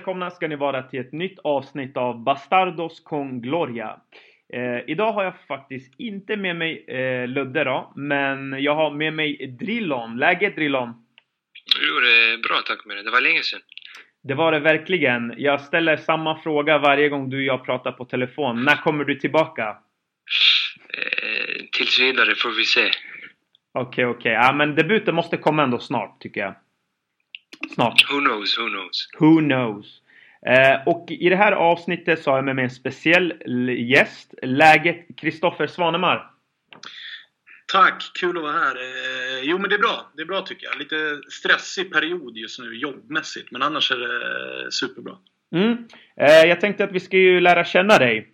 välkomna ska ni vara till ett nytt avsnitt av Bastardos con Gloria. Eh, idag har jag faktiskt inte med mig eh, Ludde då, men jag har med mig Drillon. Läget Drillon? Jo, det är bra tack med det. Det var länge sedan. Det var det verkligen. Jag ställer samma fråga varje gång du och jag pratar på telefon. När kommer du tillbaka? Eh, tills vidare får vi se. Okej, okay, okej. Okay. Ja, men debuten måste komma ändå snart, tycker jag. Snart. Who knows, who knows. Who knows. Eh, och i det här avsnittet så har jag med mig en speciell gäst. Läget Kristoffer Svanemar. Tack, kul att vara här. Eh, jo men det är bra, det är bra tycker jag. Lite stressig period just nu jobbmässigt, men annars är det superbra. Mm. Eh, jag tänkte att vi ska ju lära känna dig.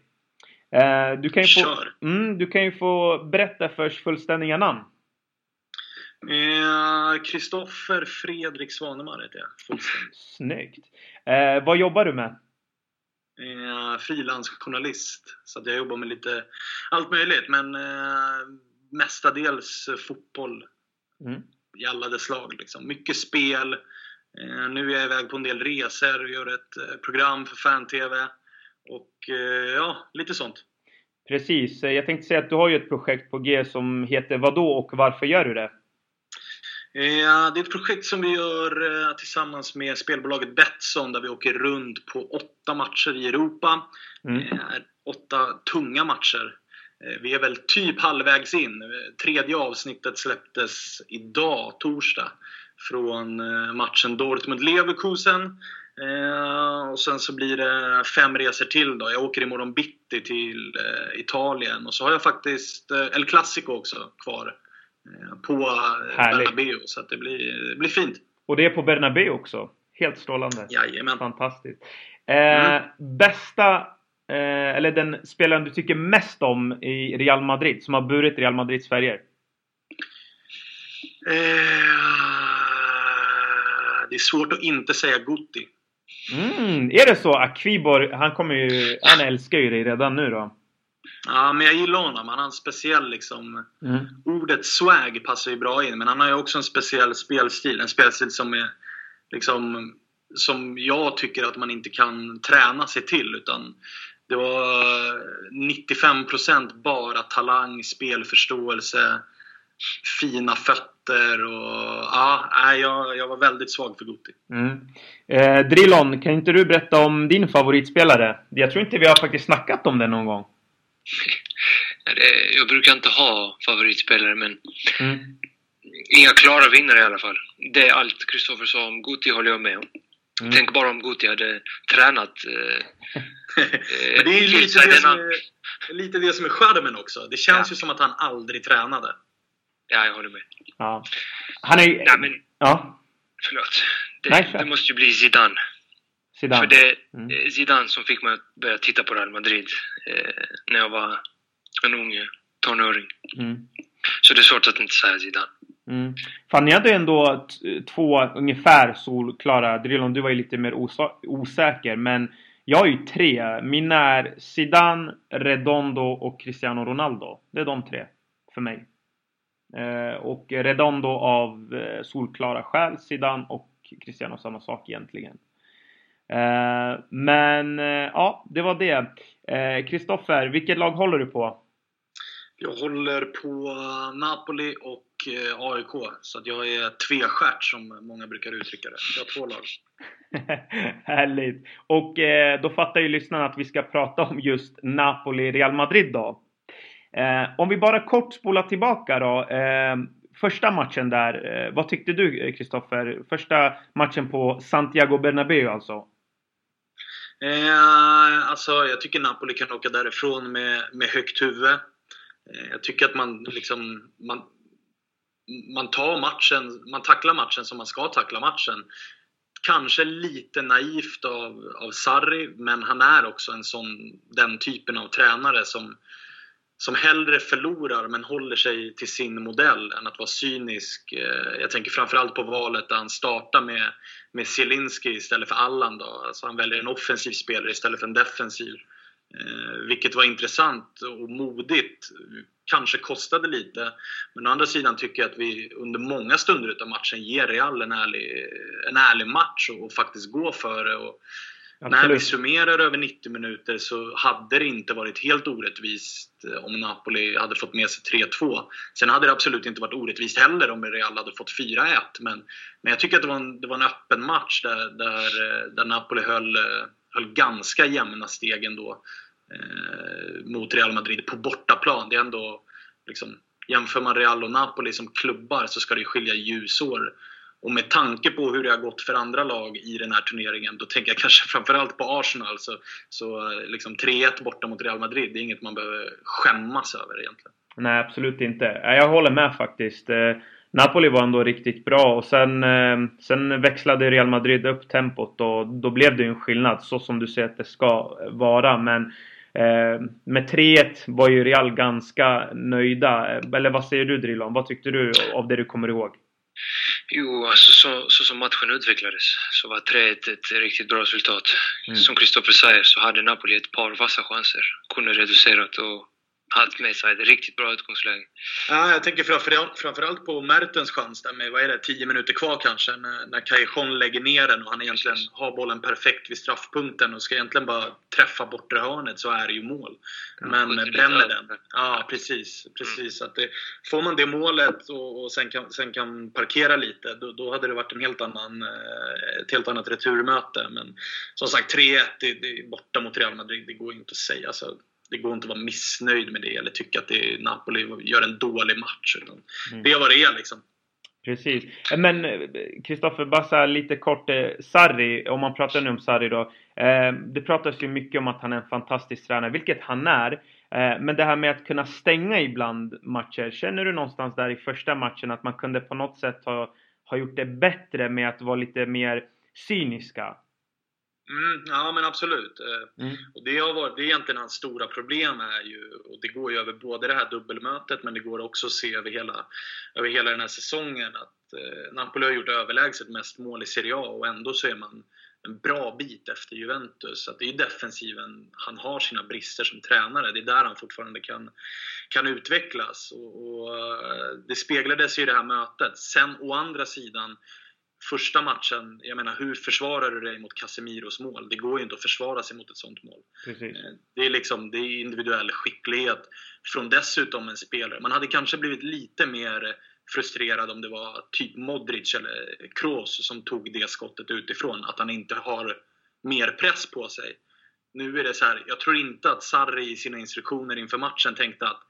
Eh, du, kan ju få, mm, du kan ju få berätta först fullständiga namn. Kristoffer eh, Fredrik Svanemar heter jag. Snyggt! Eh, vad jobbar du med? Eh, Frilansjournalist. Så att jag jobbar med lite allt möjligt, men eh, mestadels fotboll. Mm. I alla dess slag. Liksom. Mycket spel. Eh, nu är jag iväg på en del resor och gör ett eh, program för fan-tv. Och eh, ja, lite sånt. Precis. Jag tänkte säga att du har ju ett projekt på G som heter Vadå och varför gör du det? Eh, det är ett projekt som vi gör eh, tillsammans med spelbolaget Betsson där vi åker runt på åtta matcher i Europa. Mm. Eh, åtta tunga matcher. Vi är väl typ halvvägs in. Tredje avsnittet släpptes idag, torsdag, från matchen Dortmund-Leverkusen. Och sen så blir det fem resor till då. Jag åker imorgon bitti till Italien och så har jag faktiskt El Clasico också kvar på eh, Härligt. Bernabéu. Så att det blir, det blir fint. Och det är på Bernabéu också? Helt strålande. Jajamän. Fantastiskt. Eh, mm. Bästa, eh, eller den spelaren du tycker mest om i Real Madrid, som har burit Real Madrids färger? Eh, det är svårt att inte säga Guti. Mm, är det så? Akvibor, han kommer ju, han älskar ju dig redan nu då. Ja, men jag gillar honom. Han har en speciell liksom... Mm. Ordet swag passar ju bra in, men han har ju också en speciell spelstil. En spelstil som är liksom... Som jag tycker att man inte kan träna sig till, utan det var 95% bara talang, spelförståelse, fina fötter och... Ja, jag, jag var väldigt svag för Guti. Mm. Eh, Drillon, kan inte du berätta om din favoritspelare? Jag tror inte vi har faktiskt snackat om det någon gång. Jag brukar inte ha favoritspelare, men mm. inga klara vinnare i alla fall. Det är allt Kristoffer sa om Guti håller jag med om. Mm. Tänk bara om Guti hade tränat. Eh, det är lite det, som är, lite det som är charmen också. Det känns ja. ju som att han aldrig tränade. Ja, jag håller med. Ja. Han är... Nej, men... Ja. Förlåt. Det, Nej, det måste ju bli Zidane. Zidane. För det är mm. Zidane som fick mig att börja titta på Real Madrid eh, när jag var en ung tonåring. Mm. Så det är svårt att inte säga Zidane. Mm. Fan, ni hade ändå två ungefär solklara. Drillon, du var ju lite mer osäker. Men jag har ju tre. Mina är Zidane, Redondo och Cristiano Ronaldo. Det är de tre för mig. Eh, och Redondo av eh, solklara skäl. Zidane och Cristiano samma sak egentligen. Eh, men eh, ja, det var det. Kristoffer, vilket lag håller du på? Jag håller på Napoli och AIK. Så att jag är tvestjärt som många brukar uttrycka det. Jag har två lag. Härligt! Och eh, då fattar ju lyssnarna att vi ska prata om just Napoli-Real Madrid då. Eh, om vi bara kort spolar tillbaka då. Eh, första matchen där, vad tyckte du Kristoffer? Första matchen på Santiago Bernabéu alltså? Eh, alltså, jag tycker Napoli kan åka därifrån med, med högt huvud. Eh, jag tycker att man liksom... Man, man tar matchen, man tacklar matchen som man ska tackla matchen. Kanske lite naivt av, av Sarri, men han är också en sån, den typen av tränare som, som hellre förlorar men håller sig till sin modell än att vara cynisk. Eh, jag tänker framförallt på valet där han startar med, med Zielinski istället för Allan. Då. Alltså han väljer en offensiv spelare istället för en defensiv. Eh, vilket var intressant och modigt. Kanske kostade lite. Men å andra sidan tycker jag att vi under många stunder av matchen ger Real en ärlig, en ärlig match och, och faktiskt går för det. Och, Absolut. När vi summerar över 90 minuter så hade det inte varit helt orättvist om Napoli hade fått med sig 3-2. Sen hade det absolut inte varit orättvist heller om Real hade fått 4-1. Men, men jag tycker att det var en, det var en öppen match där, där, där Napoli höll, höll ganska jämna steg ändå eh, mot Real Madrid på bortaplan. Det är ändå liksom, jämför man Real och Napoli som klubbar så ska det skilja ljusår och med tanke på hur det har gått för andra lag i den här turneringen, då tänker jag kanske framförallt på Arsenal. Så, så eh, liksom 3-1 borta mot Real Madrid, det är inget man behöver skämmas över egentligen. Nej, absolut inte. Jag håller med faktiskt. Eh, Napoli var ändå riktigt bra och sen, eh, sen växlade Real Madrid upp tempot och då blev det ju en skillnad så som du säger att det ska vara. Men med 3-1 var ju Real ganska nöjda. Eller vad säger du Drilon? Vad tyckte du av det du kommer ihåg? Jo, alltså så, så som matchen utvecklades så var 3-1 ett riktigt bra resultat. Mm. Som Kristoffer säger så hade Napoli ett par vassa chanser. Kunde reducerat och allt med sig. Ett riktigt bra utgångsläge. Ja, jag tänker framförallt, framförallt på Mertens chans där med, vad är det, 10 minuter kvar kanske, när, när Cajon lägger ner den och han egentligen har bollen perfekt vid straffpunkten och ska egentligen bara träffa bortre hörnet så är det ju mål. Men ja, bränner den. Ja, precis. precis. Mm. Att det, får man det målet och, och sen, kan, sen kan parkera lite, då, då hade det varit en helt annan, eh, ett helt annat returmöte. Men som sagt, 3-1 borta mot Real Madrid, det går inte att säga. Så det går inte att vara missnöjd med det eller tycka att det Napoli gör en dålig match. Utan mm. Det är vad det är liksom. Precis. Men Kristoffer, bara lite kort. Eh, Sarri, om man pratar nu om Sarri då. Eh, det pratas ju mycket om att han är en fantastisk tränare, vilket han är. Eh, men det här med att kunna stänga ibland matcher. Känner du någonstans där i första matchen att man kunde på något sätt ha, ha gjort det bättre med att vara lite mer cyniska? Mm, ja men absolut. Eh, mm. Och det, har varit, det är egentligen hans stora problem är ju, och det går ju över både det här dubbelmötet men det går också att se över hela, över hela den här säsongen att eh, Napoli har gjort överlägset mest mål i Serie A och ändå så är man en bra bit efter Juventus. Så det är ju defensiven han har sina brister som tränare. Det är där han fortfarande kan, kan utvecklas. Och, och eh, det speglades ju i det här mötet. Sen å andra sidan första matchen, jag menar hur försvarar du dig mot Casemiros mål? Det går ju inte att försvara sig mot ett sånt mål. Precis. Eh, det är liksom, det är individuell skicklighet från dessutom en spelare. Man hade kanske blivit lite mer frustrerad om det var typ Modric eller Kroos som tog det skottet utifrån. Att han inte har mer press på sig. Nu är det så här, jag tror inte att Sarri i sina instruktioner inför matchen tänkte att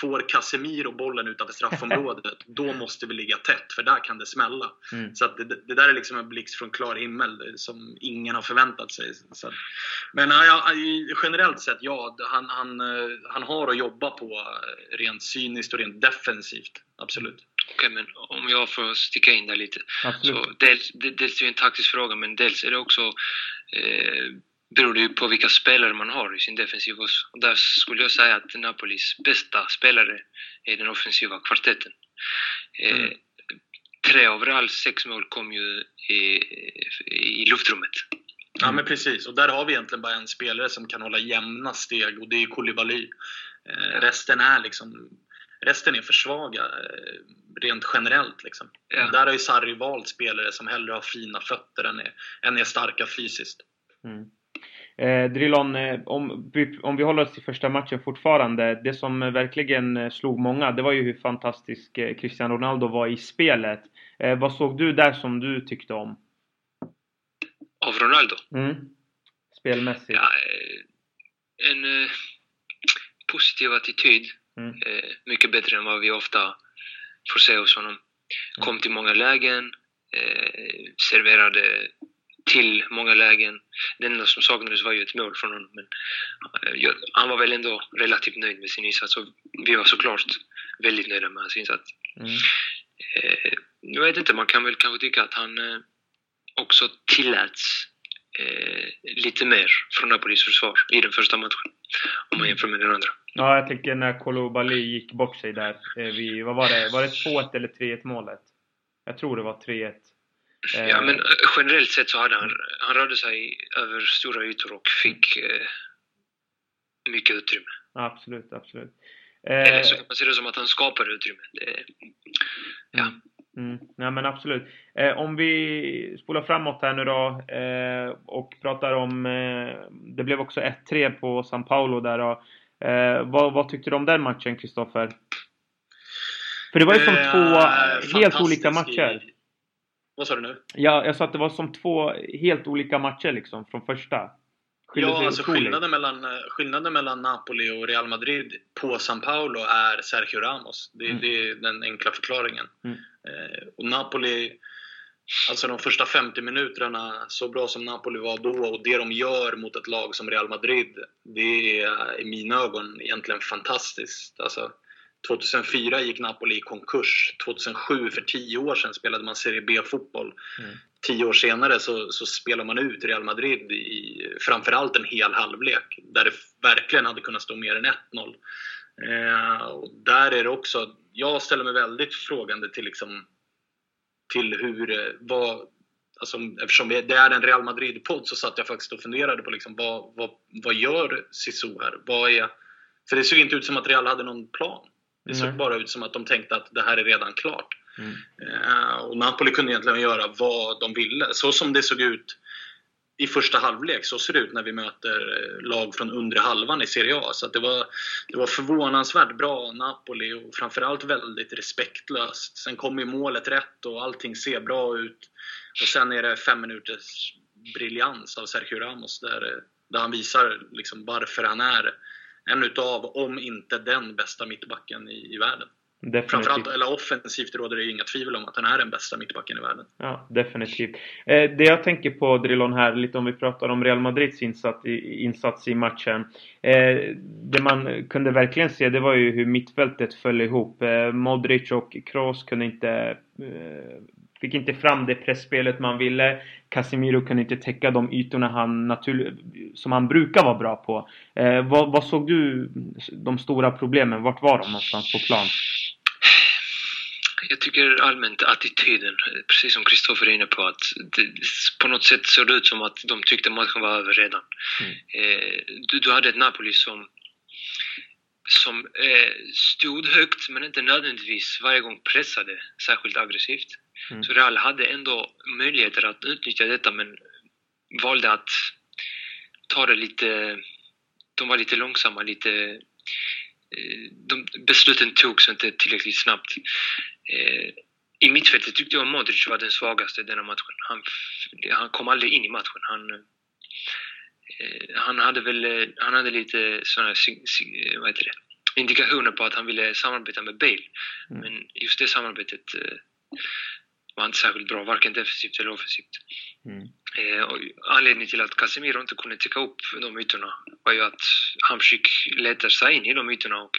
Får Casemiro bollen utanför straffområdet, då måste vi ligga tätt, för där kan det smälla. Mm. Så det, det, där är liksom en blixt från klar himmel som ingen har förväntat sig. Så, men ja, generellt sett, ja, han, han, han har att jobba på rent cyniskt och rent defensivt. Absolut. Okej, okay, men om jag får sticka in där lite. Absolut. Så dels, dels är det en taktisk fråga, men dels är det också eh, beror det ju på vilka spelare man har i sin defensiv också. Och där skulle jag säga att Napolis bästa spelare är den offensiva kvartetten. Eh, mm. Eh, tre av Reals sex mål kom ju i, i luftrummet. Ja men precis, och där har vi egentligen bara en spelare som kan hålla jämna steg och det är Koulibaly. Eh, resten är liksom Resten är för svaga eh, rent generellt. Liksom. Ja. Där har ju Sarri valt spelare som hellre har fina fötter än är, än är starka fysiskt. Mm. Eh, Drillon, eh, om, om vi håller oss till första matchen fortfarande. Det som verkligen eh, slog många, det var ju hur fantastisk eh, Cristiano Ronaldo var i spelet. Eh, vad såg du där som du tyckte om? Av Ronaldo? Mm. Spelmässigt? Ja, eh, en positiv attityd. Mm. mycket bättre än vad vi ofta får se hos honom. Kom till många lägen, serverade till många lägen. Det enda som saknades var ju ett mål från honom. Men eh, han var väl ändå relativt nöjd med sin insats och vi var såklart väldigt nöjda med hans insats. Mm. Eh, jag vet inte, man kan väl kanske tycka att han eh, också tilläts lite mer från Napolis försvar i den första matchen. Om man jämför med den andra. Ja, jag tycker när Koulibaly gick bort sig där. Vi, vad var det? Var det 2-1 eller 3-1 målet? Jag tror det var 3-1. Ja, eh, men eh, generellt sett så hade han, han rörde sig över stora ytor och fick eh, mycket utrymme. Absolut, absolut. Eh, Eller så kan man se det som att han skapade utrymme. Det, ja. Mm. Ja men absolut. Eh, om vi spolar framåt här nu då eh, och pratar om... Eh, det blev också 1-3 på San Paulo där då. Eh, vad, vad tyckte du om den matchen, Kristoffer? För det var ju som eh, två helt olika matcher. Vad sa du nu? Ja, jag sa att det var som två helt olika matcher liksom från första. ja, alltså skillnaden mellan, eh, skillnaden mellan Napoli och Real Madrid på San Paolo är Sergio Ramos. Det, mm. det är den enkla förklaringen. Mm. Eh, och Napoli, alltså de första 50 minuterna, så bra som Napoli var då och det de gör mot ett lag som Real Madrid, det är i mina ögon egentligen fantastiskt. Alltså, 2004 gick Napoli i konkurs. 2007, för 10 år sedan, spelade man Serie B-fotboll. Mm. Tio år senare så, så spelar man ut Real Madrid i framförallt en hel halvlek där det verkligen hade kunnat stå mer än 1-0. Eh, och där är det också, jag ställer mig väldigt frågande till, liksom, till hur, eh, vad, alltså, eftersom det är en Real Madrid-podd så satt jag faktiskt och funderade på liksom, vad, vad, vad gör Sisu här? Vad är, för det såg inte ut som att Real hade någon plan. Det såg mm. bara ut som att de tänkte att det här är redan klart. Mm. Uh, och Napoli kunde egentligen göra vad de ville. Så som det såg ut i första halvlek, så ser det ut när vi möter eh, lag från undre halvan i Serie A. Så det, var, det var förvånansvärt bra Napoli och framförallt väldigt respektlöst. Sen kommer målet rätt och allting ser bra ut. Och sen är det fem minuters briljans av Sergio Ramos där, där han visar liksom varför han är en utav, om inte den bästa mittbacken i, i världen. Definitivt. Framförallt, eller offensivt råder det inga tvivel om att han är den bästa mittbacken i världen. Ja, definitivt. Eh, det jag tänker på Drillon här, lite om vi pratar om Real Madrids insats i, insats i matchen. Eh, det man kunde verkligen se det var ju hur mittfältet föll ihop. Eh, Modric och Kroos kunde inte eh, Fick inte fram det pressspelet man ville. Casemiro kunde inte täcka de ytorna han natur som han brukar vara bra på. Eh, vad, vad, såg du de stora problemen? Vart var de någonstans på plan? Jag tycker allmänt attityden, precis som Kristoffer är inne på, att det, på något sätt såg det ut som att de tyckte matchen var över redan. Mm. Eh, du, du hade ett Napoli som som eh, stod högt men inte nödvändigtvis varje gång pressade särskilt aggressivt. Mm. Så Real hade ändå möjligheter att utnyttja detta men valde att ta det lite... De var lite långsamma, lite... Eh, de, besluten togs inte tillräckligt snabbt. Eh, I mittfältet tyckte jag Modric var den svagaste denna matchen. Han, han kom aldrig in i matchen. Han, eh, han hade väl han hade lite sådana vad heter det, indikationer på att han ville samarbeta med Bale. Mm. Men just det samarbetet var inte särskilt bra, varken defensivt eller offensivt. Mm. Eh, anledningen till att Casemiro inte kunde täcka upp de ytorna var ju att Hamsik letar sig in i de ytorna och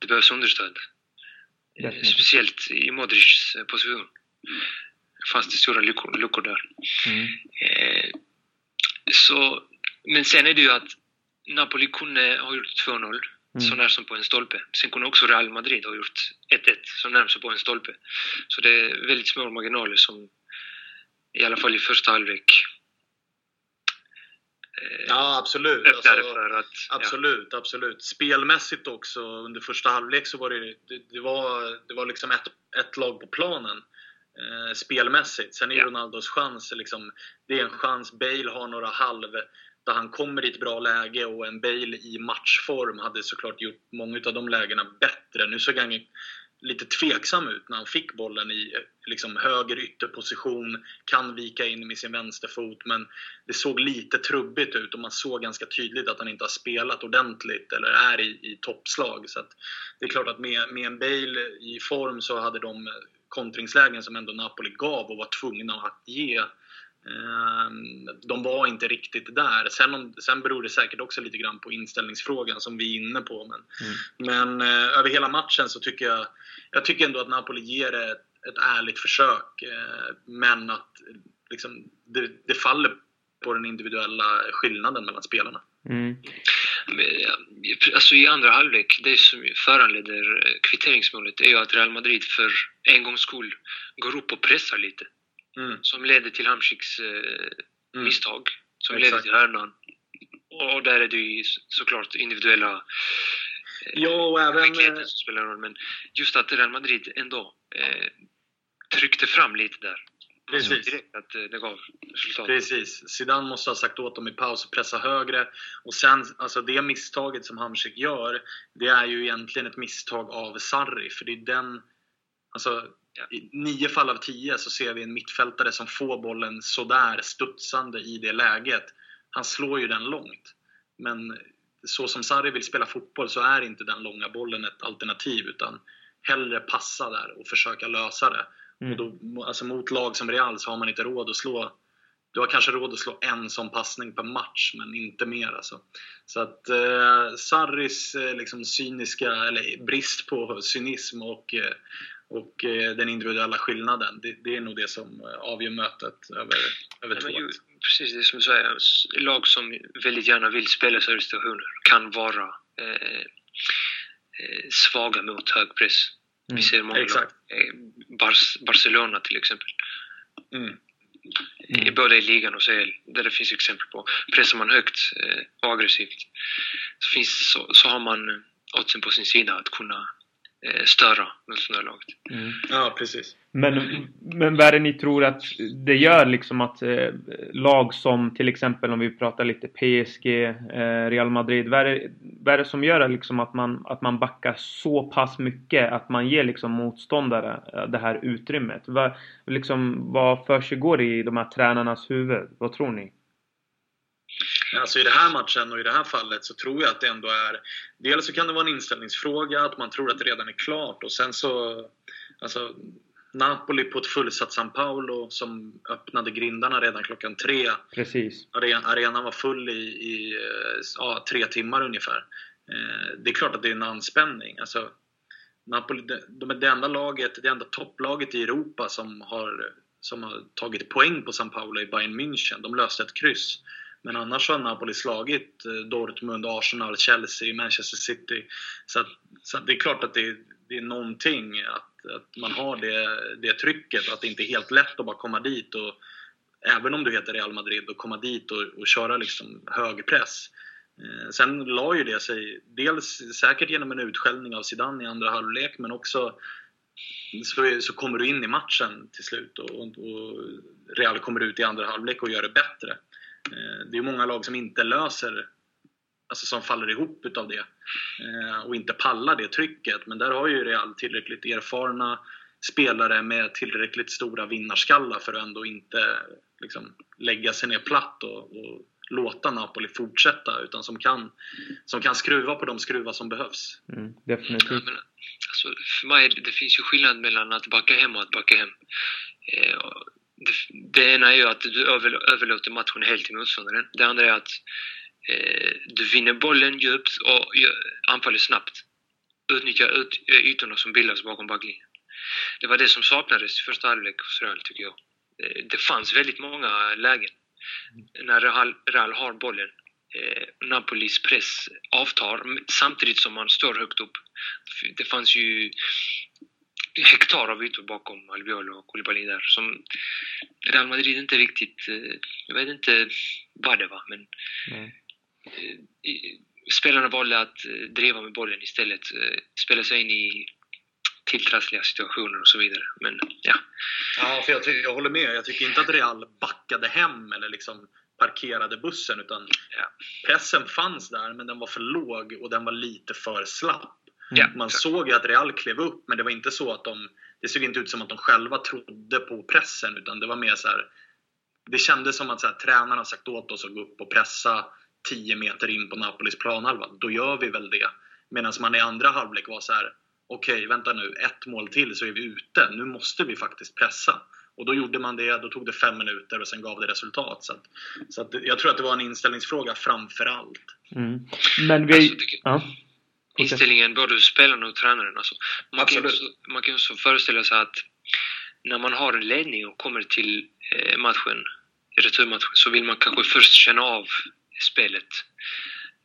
det behövs understöd. Eh, speciellt i Modrics position fanns det stora luckor, luckor där. Mm. Eh, så, men sen är det ju att Napoli kunde ha gjort 2-0 Mm. Så när som på en stolpe. Sen kunde också Real Madrid ha gjort 1-1 så när som på en stolpe. Så det är väldigt små marginaler som i alla fall i första halvlek eh, Ja, absolut. Alltså, att, absolut, ja. absolut. Spelmässigt också, under första halvlek så var det, det, det var, det var liksom ett, ett lag på planen. Eh, spelmässigt. Sen är ja. Ronaldos chans, liksom, det är en chans. Bale har några halv där han kommer i ett bra läge och en Bale i matchform hade såklart gjort många av de lägena bättre. Nu såg han lite tveksam ut när han fick bollen i liksom, höger ytterposition, kan vika in med sin vänsterfot, men det såg lite trubbigt ut och man såg ganska tydligt att han inte har spelat ordentligt eller är i, i toppslag. Så det är klart att med, med en Bale i form så hade de kontringslägen som ändå Napoli gav och var tvungna att ge de var inte riktigt där. Sen, sen beror det säkert också lite grann på inställningsfrågan som vi är inne på. Men, mm. men eh, över hela matchen så tycker jag, jag tycker ändå att Napoli ger ett, ett ärligt försök. Eh, men att liksom, det, det, faller på den individuella skillnaden mellan spelarna. Mm. Alltså I andra halvlek, det som föranleder kvitteringsmålet är ju att Real Madrid för en gångs skull går upp och pressar lite. Mm. Som ledde till Hamsiks eh, mm. misstag. Som Exakt. ledde till hörnan. Och där är det ju såklart individuella eh, ja, och även, som spelar roll. Men just att Real Madrid ändå eh, tryckte fram lite där. Precis. Direkt att det gav resultat. Precis. Zidane måste ha sagt åt dem i paus att pressa högre. Och sen, alltså det misstaget som Hamsik gör, det är ju egentligen ett misstag av Sarri. För det är den... Alltså, i nio fall av tio så ser vi en mittfältare som får bollen sådär studsande i det läget. Han slår ju den långt. Men så som Sarri vill spela fotboll så är inte den långa bollen ett alternativ. Utan hellre passa där och försöka lösa det. Mm. Och då, alltså mot lag som Real så har man inte råd att slå du har kanske råd att slå en sån passning per match, men inte mer alltså. Så att eh, Sarris eh, liksom cyniska, eller brist på cynism och, eh, och eh, den individuella skillnaden, det, det, är nog det som eh, avgör mötet över, över ja, ju, Precis det som du säger, lag som väldigt gärna vill spela sådana situationer kan vara eh, svaga mot hög press. Mm. Vi ser många Exakt. Bar Barcelona till exempel. Mm. Mm. I både i ligan och CL, där det finns exempel på. Pressar man högt och eh, aggressivt så, finns, så, så har man oddsen på sin sida att kunna Eh, störa motståndarlaget. Mm. Ja, precis. Men, men vad är det ni tror att det gör liksom att eh, lag som till exempel om vi pratar lite PSG, eh, Real Madrid. Vad är, det, vad är det som gör liksom att, man, att man backar så pass mycket att man ger liksom motståndare eh, det här utrymmet? Vad, liksom, vad för i de här tränarnas huvud? Vad tror ni? Alltså i den här matchen och i det här fallet så tror jag att det ändå är... Dels så kan det vara en inställningsfråga, att man tror att det redan är klart och sen så... Alltså, Napoli på ett fullsatt San Paolo som öppnade grindarna redan klockan tre. Precis. Arenan var full i, i ja, tre timmar ungefär. Eh, det är klart att det är en anspänning. Alltså, Napoli, de är det enda laget, det enda topplaget i Europa som har, som har tagit poäng på San Paolo i Bayern München. De löste ett kryss. Men annars har Napoli slagit eh, Dortmund, Arsenal, Chelsea, Manchester City. Så, att, så att det är klart att det, det är någonting att, att man har det, det trycket. Att det inte är helt lätt att bara komma dit och även om du heter Real Madrid och komma dit och, och köra liksom hög press. Eh, sen la ju det sig, dels säkert genom en utskällning av Zidane i andra halvlek, men också så, så kommer du in i matchen till slut och, och Real kommer ut i andra halvlek och gör det bättre. Eh, det är många lag som inte löser, alltså som faller ihop utav det eh, och inte pallar det trycket. Men där har ju Real tillräckligt erfarna spelare med tillräckligt stora vinnarskallar för att ändå inte liksom, lägga sig ner platt och, och låta Napoli fortsätta utan som kan, som kan skruva på de skruvar som behövs. Mm, definitivt. Ja, men, alltså, för mig det finns ju skillnad mellan att backa hem och att backa hem. Eh, det, det ena är ju att du över, överlåter matchen helt till motståndaren. Det andra är att eh, du vinner bollen djupt och anfaller snabbt. Utnyttjar ut, ytorna som bildas bakom backlinjen. Det var det som saknades i första halvlek hos Real, tycker jag. Eh, det fanns väldigt många lägen när Real, Real har bollen. Eh, Napolis press avtar samtidigt som man står högt upp. Det fanns ju hektar av ytor bakom Albiol och Koulibaly där som Real Madrid inte riktigt, eh, jag vet inte vad det var men mm. spelarna valde att eh, driva med bollen istället, spela sig in i tilltrassliga situationer och så vidare. Men ja. Ja, för jag, jag håller med. Jag tycker inte att Real backade hem eller liksom parkerade bussen utan ja. pressen fanns där men den var för låg och den var lite för slapp. Mm. Man såg ju att Real klev upp, men det var inte så att de... Det såg inte ut som att de själva trodde på pressen, utan det var mer så här, Det kändes som att så här, tränarna har sagt åt oss att gå upp och pressa 10 meter in på Napolis planhalva. Då gör vi väl det. Medan man i andra halvlek var så här, okej, okay, vänta nu, ett mål till så är vi ute. Nu måste vi faktiskt pressa. Och då gjorde man det, då tog det fem minuter och sen gav det resultat. Så, att, så att jag tror att det var en inställningsfråga framför allt. Mm. Men vi... Alltså, ja inställningen både hos spelarna och tränaren. Alltså, man, kan också, man kan också föreställa sig att när man har en ledning och kommer till eh, matchen, returmatchen, så vill man kanske först känna av spelet.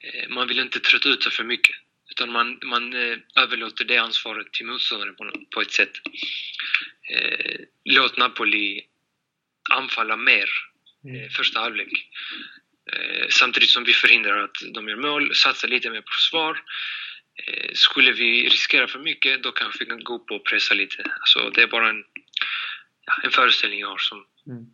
Eh, man vill inte trötta ut sig för mycket, utan man, man eh, överlåter det ansvaret till motståndaren på, ett sätt. låt Napoli anfalla mer mm. första halvlek. Samtidigt som vi förhindrar att de gör mål, satsar lite mer på försvar skulle vi riskera för mycket, då kanske vi kan gå upp och pressa lite. Alltså, det är bara en ja, en föreställning jag har som mm.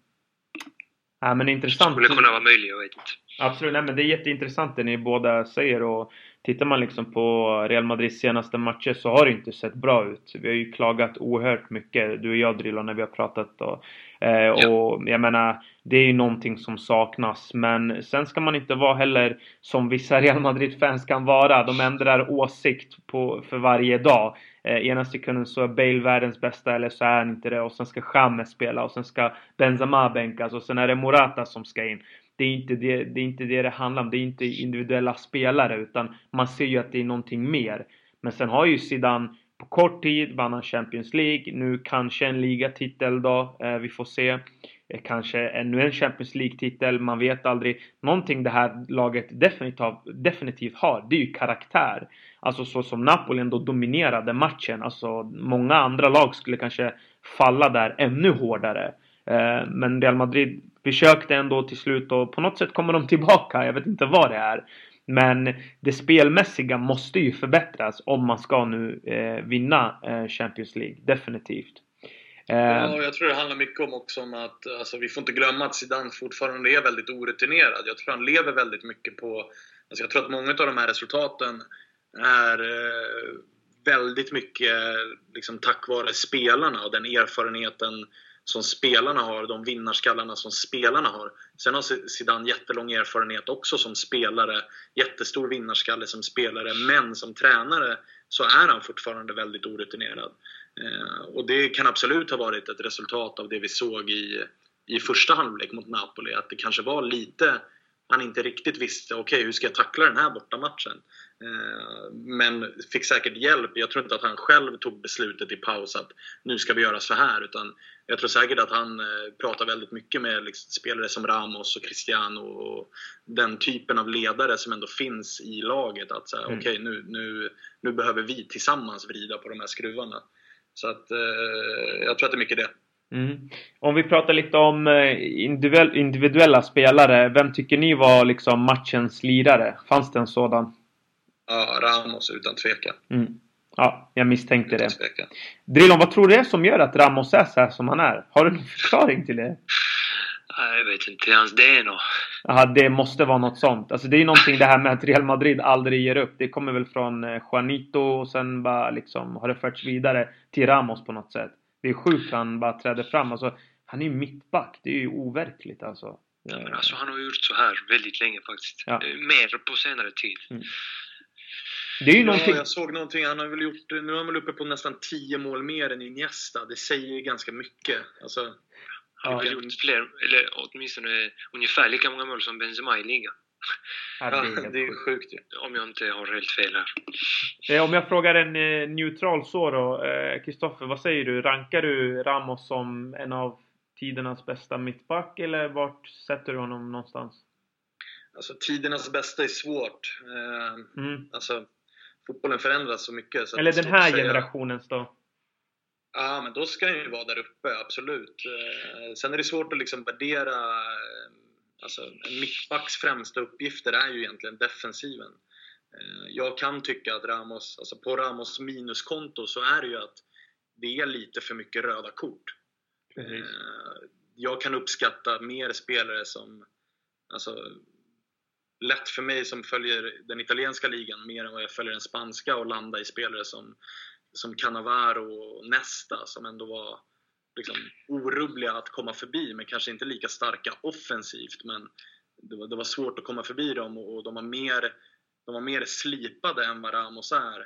Ja, men intressant. skulle kunna vara möjlig, jag vet inte. Absolut, nej men det är jätteintressant det ni båda säger och tittar man liksom på Real Madrids senaste matcher så har det inte sett bra ut. Vi har ju klagat oerhört mycket, du och jag Drillo, när vi har pratat och, eh, och jag menar det är ju någonting som saknas men sen ska man inte vara heller som vissa Real Madrid-fans kan vara. De ändrar åsikt på, för varje dag. Eh, ena sekunden så är Bale världens bästa eller så är han inte det och sen ska James spela och sen ska Benzema bänkas och sen är det Morata som ska in det är inte det, det är inte det det handlar om. Det är inte individuella spelare utan man ser ju att det är någonting mer. Men sen har ju Zidane på kort tid vann han Champions League. Nu kanske en ligatitel då. Eh, vi får se. Eh, kanske ännu en Champions League-titel. Man vet aldrig. Någonting det här laget definitivt, definitivt har, det är ju karaktär. Alltså så som Napoli ändå dominerade matchen. Alltså många andra lag skulle kanske falla där ännu hårdare. Eh, men Real Madrid försökte ändå till slut och på något sätt kommer de tillbaka. Jag vet inte vad det är. Men det spelmässiga måste ju förbättras om man ska nu eh, vinna eh, Champions League. Definitivt. Eh, ja, jag tror det handlar mycket om också om att alltså, vi får inte glömma att Zidane fortfarande är väldigt orutinerad. Jag tror han lever väldigt mycket på... Alltså, jag tror att många av de här resultaten är eh, väldigt mycket liksom, tack vare spelarna och den erfarenheten som spelarna har, de vinnarskallarna som spelarna har. Sen har Zidane jättelång erfarenhet också som spelare, jättestor vinnarskalle som spelare, men som tränare så är han fortfarande väldigt orutinerad. Eh, och det kan absolut ha varit ett resultat av det vi såg i, i första halvlek mot Napoli, att det kanske var lite han inte riktigt visste, okej okay, hur ska jag tackla den här bortamatchen? Eh, men fick säkert hjälp. Jag tror inte att han själv tog beslutet i paus att nu ska vi göra så här. Utan jag tror säkert att han eh, pratar väldigt mycket med liksom spelare som Ramos och Cristiano och den typen av ledare som ändå finns i laget. Att säga, mm. okej okay, nu, nu, nu behöver vi tillsammans vrida på de här skruvarna. Så att eh, jag tror att det är mycket det. Mm. Om vi pratar lite om individuella spelare. Vem tycker ni var liksom matchens lirare? Fanns det en sådan? Ja, Ramos utan tvekan. Mm. Ja, jag misstänkte utan det. Tvekan. Drillon, vad tror du är som gör att Ramos är så här som han är? Har du någon förklaring till det? Jag vet inte. Hans DNA. Jaha, det måste vara något sånt. Alltså det är någonting det här med att Real Madrid aldrig ger upp. Det kommer väl från eh, Juanito och sen bara liksom har det förts vidare till Ramos på något sätt. Det är sjukt han bara träder fram. Alltså, han är ju mittback. Det är ju overkligt alltså. Ja, men alltså han har gjort så här väldigt länge faktiskt. Ja. Mer på senare tid. Mm. Det är ju någonting... Ja, jag såg någonting. Han har väl gjort, nu är han väl uppe på nästan 10 mål mer än Iniesta. Det säger ju ganska mycket. Alltså, han har ja. gjort fler, eller åtminstone ungefär lika många mål som Benzema i ligan. Ja, det är, sjukt ju. Om jag inte har helt fel här. Eh, om jag frågar en eh, neutral så då. Kristoffer, eh, vad säger du? Rankar du Ramos som en av tidernas bästa mittback eller vart sätter du honom någonstans? Alltså tidernas bästa är svårt. Mm. Alltså fotbollen förändras så mycket. Så Eller den här generationens då? Ja, men då ska han ju vara där uppe, absolut. Sen är det svårt att liksom värdera... Eh, alltså, en mittbacks främsta uppgifter är ju egentligen defensiven. Eh, jag kan tycka att Ramos, alltså på Ramos minuskonto så är det ju att det är lite för mycket röda kort. Precis. Jag kan uppskatta mer spelare som alltså, lätt för mig som följer den italienska ligan mer än vad jag följer den spanska och landa i spelare som, som Cannavaro och Nesta som ändå var liksom orubbliga att komma förbi men kanske inte lika starka offensivt men det var, det var svårt att komma förbi dem och, och de, var mer, de var mer slipade än vad Ramos är.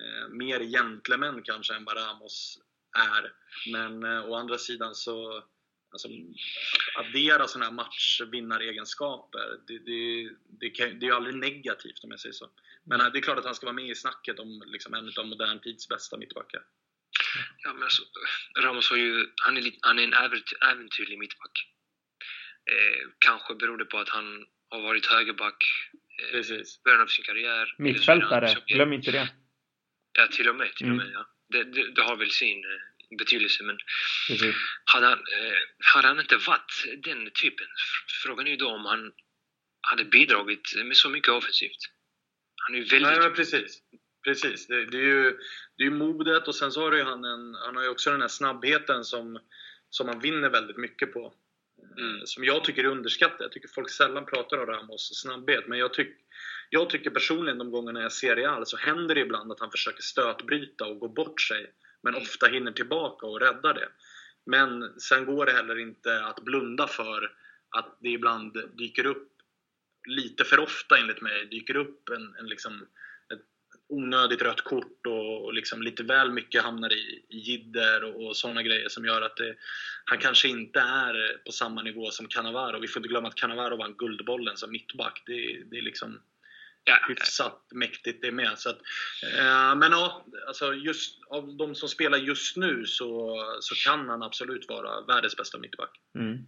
Eh, mer gentlemän kanske än vad Ramos är. Men eh, å andra sidan så alltså, addera sådana här matchvinnaregenskaper, det, det, det, kan, det är ju aldrig negativt om jag säger så. Men eh, det är klart att han ska vara med i snacket om liksom, en av modern tids bästa mittbackar. Ja, men alltså, Ramos har ju, han är, han är en äventyrlig mittback. Eh, kanske beror det på att han har varit högerback eh, början av sin karriär. Mittfältare, glöm inte det. Ja, till och med. Till mm. och med ja. det, det, det, har väl sin eh, betydelse. Men hade, han, eh, hade han inte varit den typen, frågan är ju då om han hade bidragit med så mycket offensivt. Han är ju väldigt... Nej, men precis. Precis. Det, det, är ju det är modet och sen så har ju han en, han har ju också den här snabbheten som, som man vinner väldigt mycket på. Mm. Som jag tycker är underskattat. Jag tycker folk sällan pratar om Ramos snabbhet. Men jag, tyck, jag tycker personligen de gångerna jag ser Real så händer det ibland att han försöker stötbryta och gå bort sig. Men mm. ofta hinner tillbaka och räddar det. Men sen går det heller inte att blunda för att det ibland dyker upp lite för ofta enligt mig dyker upp en, en liksom, onödigt rött kort och, och liksom lite väl mycket hamnar i, i jidder och, och sådana grejer som gör att det, han kanske inte är eh, på samma nivå som Cannavaro. Vi får inte glömma att Cannavaro vann Guldbollen som mittback. Det, det är liksom ja, hyfsat mäktigt det med. Så att, eh, men ja, alltså just av de som spelar just nu så, så kan han absolut vara världens bästa mittback. Mm.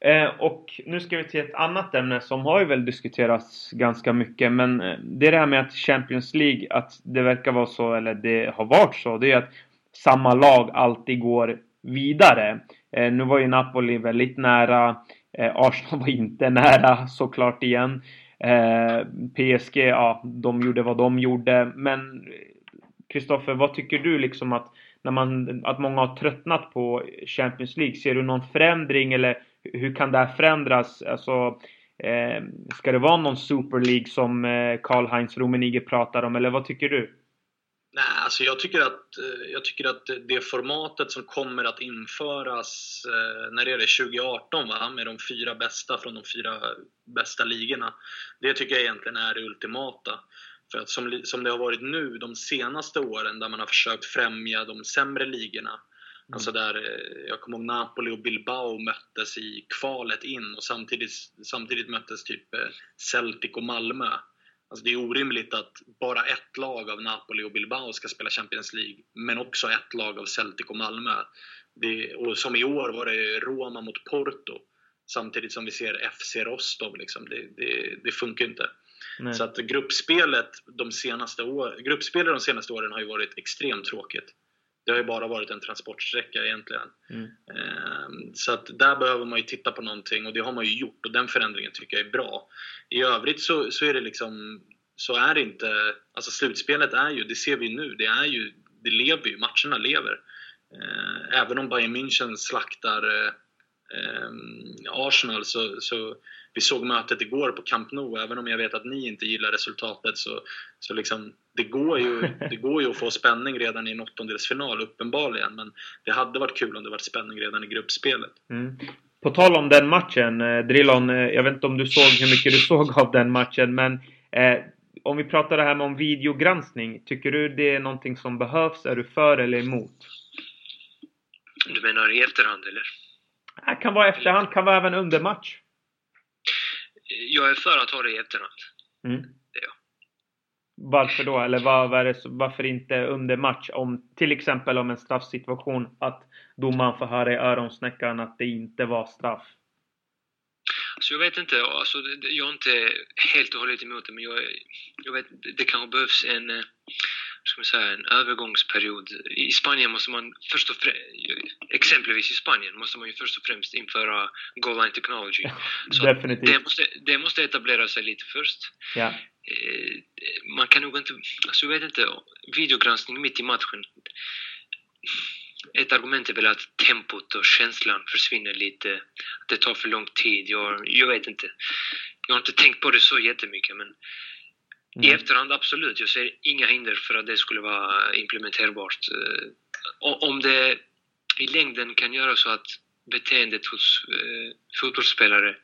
Eh, och nu ska vi till ett annat ämne som har ju väl diskuterats ganska mycket men eh, det är det här med att Champions League, att det verkar vara så, eller det har varit så, det är att samma lag alltid går vidare. Eh, nu var ju Napoli väldigt nära. Eh, Arsenal var inte nära såklart igen. Eh, PSG, ja, de gjorde vad de gjorde. Men Kristoffer, vad tycker du liksom att när man, att många har tröttnat på Champions League? Ser du någon förändring eller hur kan det här förändras? Alltså, eh, ska det vara någon Super League som eh, Karl-Heinz Rummenigge pratar om eller vad tycker du? Nej, alltså jag tycker, att, eh, jag tycker att det formatet som kommer att införas, eh, när är det 2018 va? Med de fyra bästa från de fyra bästa ligorna. Det tycker jag egentligen är det ultimata. För att som, som det har varit nu de senaste åren där man har försökt främja de sämre ligorna. Mm. Alltså där, eh, jag kommer ihåg Napoli och Bilbao möttes i kvalet in och samtidigt, samtidigt möttes typ Celtic och Malmö. Alltså det är orimligt att bara ett lag av Napoli och Bilbao ska spela Champions League, men också ett lag av Celtic och Malmö. Det, och som i år var det Roma mot Porto, samtidigt som vi ser FC Rostov. Liksom. Det, det, det funkar inte. Nej. Så att gruppspelet de senaste år, gruppspelet de senaste åren har ju varit extremt tråkigt. Det har ju bara varit en transportsträcka egentligen. Mm. Ehm, så att där behöver man ju titta på någonting och det har man ju gjort och den förändringen tycker jag är bra. I övrigt så, så är det liksom, så är det inte, alltså slutspelet är ju, det ser vi nu, det är ju, det lever ju, matcherna lever. Ehm, även om Bayern München slaktar eh, Arsenal så, så vi såg mötet igår på Camp Nou, även om jag vet att ni inte gillar resultatet så, så liksom, det, går ju, det går ju att få spänning redan i en åttondelsfinal uppenbarligen men det hade varit kul om det varit spänning redan i gruppspelet. Mm. På tal om den matchen, eh, Drillon, eh, jag vet inte om du såg hur mycket du såg av den matchen men eh, om vi pratar det här med om videogranskning, tycker du det är någonting som behövs? Är du för eller emot? Du menar i efterhand eller? Det kan vara efterhand, kan vara även under match jag är för att ha det i efterhand. Mm. Det är. Varför då? Eller var, var det, varför inte under match? Om, till exempel om en straffsituation, att domaren får höra i öronsnäckan att det inte var straff. Alltså jag vet inte, alltså, jag är inte helt och hållet emot det, men jag, jag vet, det kanske behövs en eh, ska man säga, en övergångsperiod. I Spanien måste man först och främst, exempelvis i Spanien, måste man ju först och främst införa goal line technology. Så Definitivt. Det måste, det måste etablera sig lite först. Ja. Eh, man kan nog inte, alltså jag vet inte, videogranskning mitt i matchen. Ett argument är väl att tempot och känslan försvinner lite, att det tar för lång tid. Jag, jag vet inte. Jag har inte tänkt på det så jättemycket men Mm. I efterhand absolut, jag ser inga hinder för att det skulle vara implementerbart. Eh, om det i längden kan göra så att beteendet hos eh, fotbollsspelare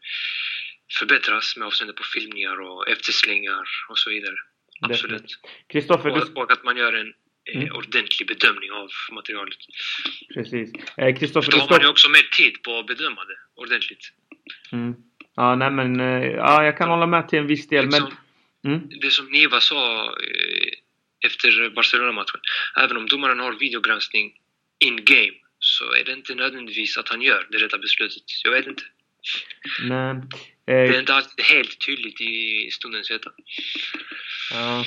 förbättras med avseende på filmningar och efterslängar och så vidare. Absolut. Kristoffer, och, du... och att man gör en eh, mm. ordentlig bedömning av materialet. Precis. Eh, Kristoffer, Då har man ju också mer tid på att bedöma det ordentligt. Mm. Ja, nej men, eh, ja, jag kan hålla med till en viss del. Liksom, men Mm. Det som Niva sa eh, efter Barcelona-matchen, även om domaren har videogranskning in-game så är det inte nödvändigtvis att han gör det rätta beslutet. Jag vet inte. Nej. Eh, det är inte alltid helt tydligt i stundens heta. Ja.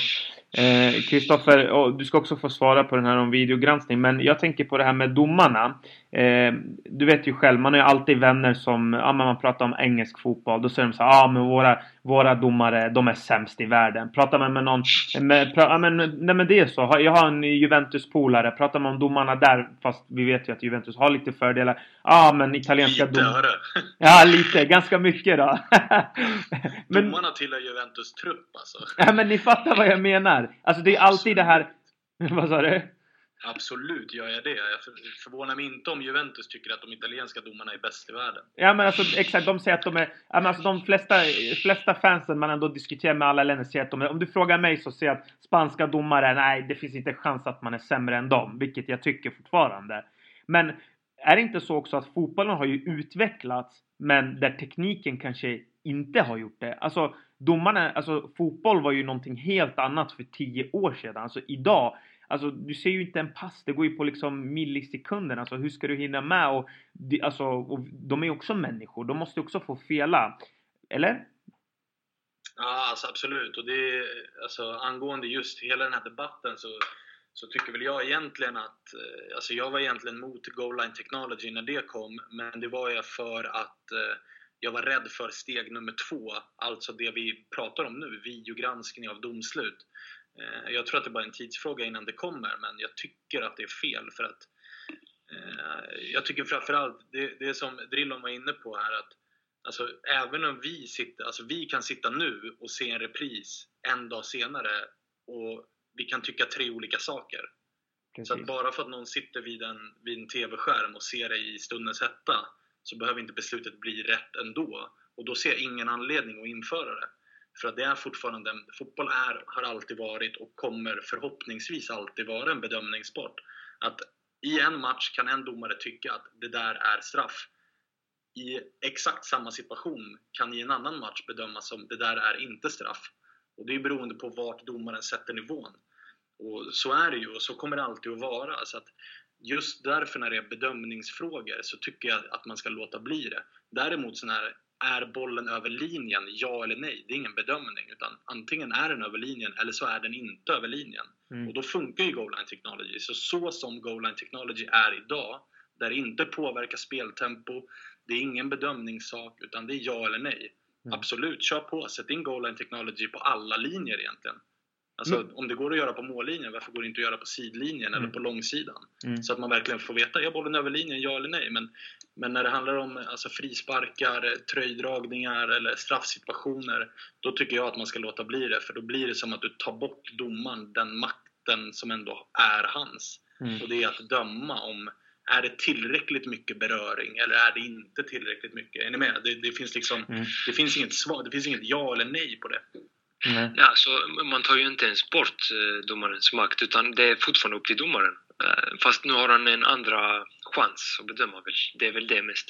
Eh, Kristoffer, du ska också få svara på den här om videogranskning. Men jag tänker på det här med domarna. Eh, du vet ju själv, man har ju alltid vänner som, ja men man pratar om engelsk fotboll. Då säger de så ja ah, men våra, våra domare, de är sämst i världen. Pratar man med någon, med, pra, men, nej men det är så. Jag har en Juventus-polare. Pratar man om domarna där, fast vi vet ju att Juventus har lite fördelar. Ja ah, men italienska domare. Ja lite, ganska mycket då. men, Domarna tillhör Juventus trupp alltså. Ja men ni fattar vad jag menar. Alltså det är alltid det här... vad sa du? Absolut gör jag det. Jag förvånar mig inte om Juventus tycker att de italienska domarna är bäst i världen. Ja men alltså exakt, de säger att de är... Ja, men alltså, de flesta, flesta fansen man ändå diskuterar med alla länder säger att de är... Om du frågar mig så säger jag att spanska domare, nej det finns inte chans att man är sämre än dem. Vilket jag tycker fortfarande. Men är det inte så också att fotbollen har ju utvecklats men där tekniken kanske inte har gjort det. Alltså domarna, alltså fotboll var ju någonting helt annat för tio år sedan. Alltså idag Alltså du ser ju inte en pass, det går ju på liksom millisekunder. Alltså hur ska du hinna med? Och, alltså, och de är ju också människor, de måste också få fela. Eller? Ja, alltså absolut. Och det, alltså, angående just hela den här debatten så, så tycker väl jag egentligen att... Eh, alltså jag var egentligen mot Goal Line Technology när det kom, men det var jag för att eh, jag var rädd för steg nummer två, alltså det vi pratar om nu, videogranskning av domslut. Eh, jag tror att det bara är en tidsfråga innan det kommer, men jag tycker att det är fel för att eh, jag tycker framförallt, det, det som Drillon var inne på här, att alltså, även om vi, sitter, alltså, vi kan sitta nu och se en repris en dag senare och vi kan tycka tre olika saker. Precis. Så att bara för att någon sitter vid en, vid en TV-skärm och ser det i stundens hetta så behöver inte beslutet bli rätt ändå. Och då ser jag ingen anledning att införa det. För att det är fortfarande, fotboll är, har alltid varit och kommer förhoppningsvis alltid vara en bedömningssport. Att i en match kan en domare tycka att det där är straff. I exakt samma situation kan i en annan match bedömas som det där är inte straff. Och det är beroende på vart domaren sätter nivån. Och så är det ju och så kommer det alltid att vara. Så att just därför när det är bedömningsfrågor så tycker jag att man ska låta bli det. Däremot sådana här är bollen över linjen, ja eller nej? Det är ingen bedömning, utan antingen är den över linjen eller så är den inte över linjen. Mm. Och då funkar ju Goal Line Technology. Så, så som Goal Line Technology är idag, där det inte påverkar speltempo, det är ingen bedömningssak, utan det är ja eller nej. Mm. Absolut, kör på! Sätt in Goal Line Technology på alla linjer egentligen. Alltså mm. om det går att göra på mållinjen, varför går det inte att göra på sidlinjen mm. eller på långsidan? Mm. Så att man verkligen får veta, är bollen över linjen, ja eller nej? Men, men när det handlar om alltså, frisparkar, tröjdragningar eller straffsituationer, då tycker jag att man ska låta bli det. För då blir det som att du tar bort domaren den makten som ändå är hans. Mm. Och det är att döma om är det tillräckligt mycket beröring eller är det inte tillräckligt mycket? Är ni med? Det, det finns liksom, mm. det finns inget svar, det finns inget ja eller nej på det. Mm. Ja, så man tar ju inte ens bort eh, domarens makt utan det är fortfarande upp till domaren. Eh, fast nu har han en andra chans att bedöma väl. Det är väl det mest.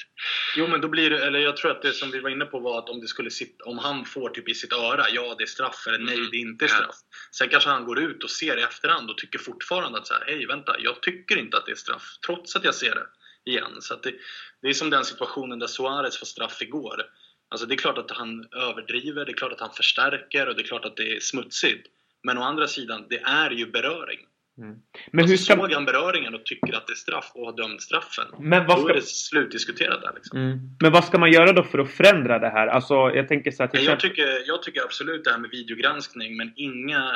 Jo men då blir det, eller jag tror att det som vi var inne på var att om det skulle sitta, om han får typ i sitt öra, ja det är straff eller nej mm. det är inte straff. Ja. Sen kanske han går ut och ser i efterhand och tycker fortfarande att så här, hej vänta, jag tycker inte att det är straff. Trots att jag ser det igen. Så det, det är som den situationen där Suarez får straff igår. Alltså det är klart att han överdriver, det är klart att han förstärker och det är klart att det är smutsigt. Men å andra sidan, det är ju beröring. Mm. Men alltså, hur ska... Såg han beröringen och tycker att det är straff och har dömt straffen, Men vad ska... då är det slutdiskuterat där liksom. Mm. Men vad ska man göra då för att förändra det här? Alltså, jag tänker så att jag, jag, tycker, jag tycker absolut det här med videogranskning, men inga...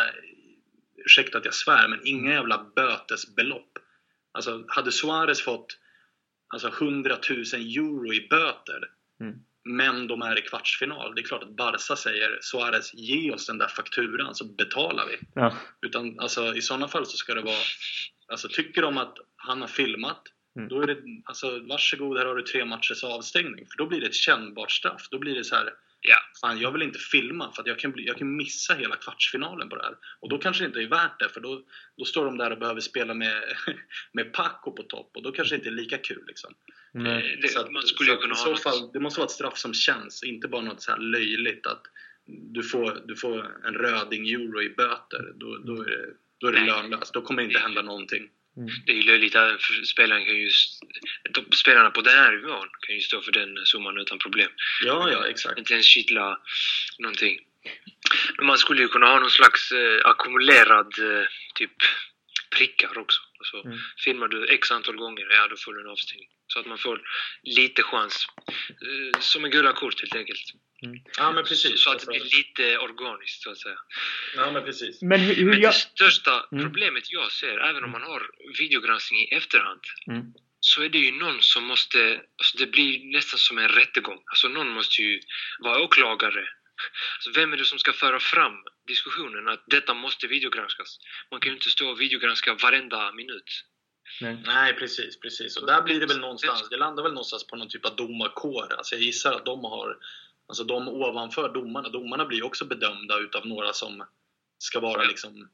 Ursäkta att jag svär, men inga jävla bötesbelopp. Alltså, hade Suarez fått alltså, 100 000 euro i böter mm men de är i kvartsfinal. Det är klart att Barca säger Suarez, ge oss den där fakturan så betalar vi. Ja. Utan alltså, i sådana fall så ska det vara, alltså tycker de att han har filmat, mm. då är det, alltså varsågod här har du tre matchers avstängning. För då blir det ett kännbart straff. Då blir det så här, ja, fan jag vill inte filma för att jag kan, bli, jag kan missa hela kvartsfinalen på det här. Och då kanske det inte är värt det, för då, då står de där och behöver spela med, med Paco på topp och då kanske det inte är lika kul. Liksom. Mm. Det, så att, man skulle så kunna i så fall, det måste vara ett straff som känns, inte bara något så här löjligt att du får, du får en röding euro i böter. Då, då är det, då är det lönlöst. Då kommer det inte hända någonting. Mm. Det är ju löjligt att spelarna kan ju, spelarna på den här nivån kan ju stå för den summan utan problem. Ja, ja, exakt. Inte ens kittla någonting. Man skulle ju kunna ha någon slags eh, ackumulerad eh, typ prickar också. Alltså, mm. Filmar du x antal gånger, ja då får du en avstängning. Så att man får lite chans. Eh, som en gula kort helt enkelt. Mm. Ja, men precis. Så att det blir lite organiskt, så att säga. Ja, men precis. Men, hur, hur men det största mm. problemet jag ser, även om man har videogranskning i efterhand, mm. så är det ju någon som måste... Alltså det blir nästan som en rättegång. Alltså någon måste ju vara åklagare. Alltså vem är det som ska föra fram diskussionen att detta måste videogranskas? Man kan ju inte stå och videogranska varenda minut. Nej. Nej, precis, precis. Och där blir det väl någonstans, det landar väl någonstans på någon typ av domarkår. Alltså jag gissar att de har, alltså de ovanför domarna, domarna blir också bedömda utav några som ska vara liksom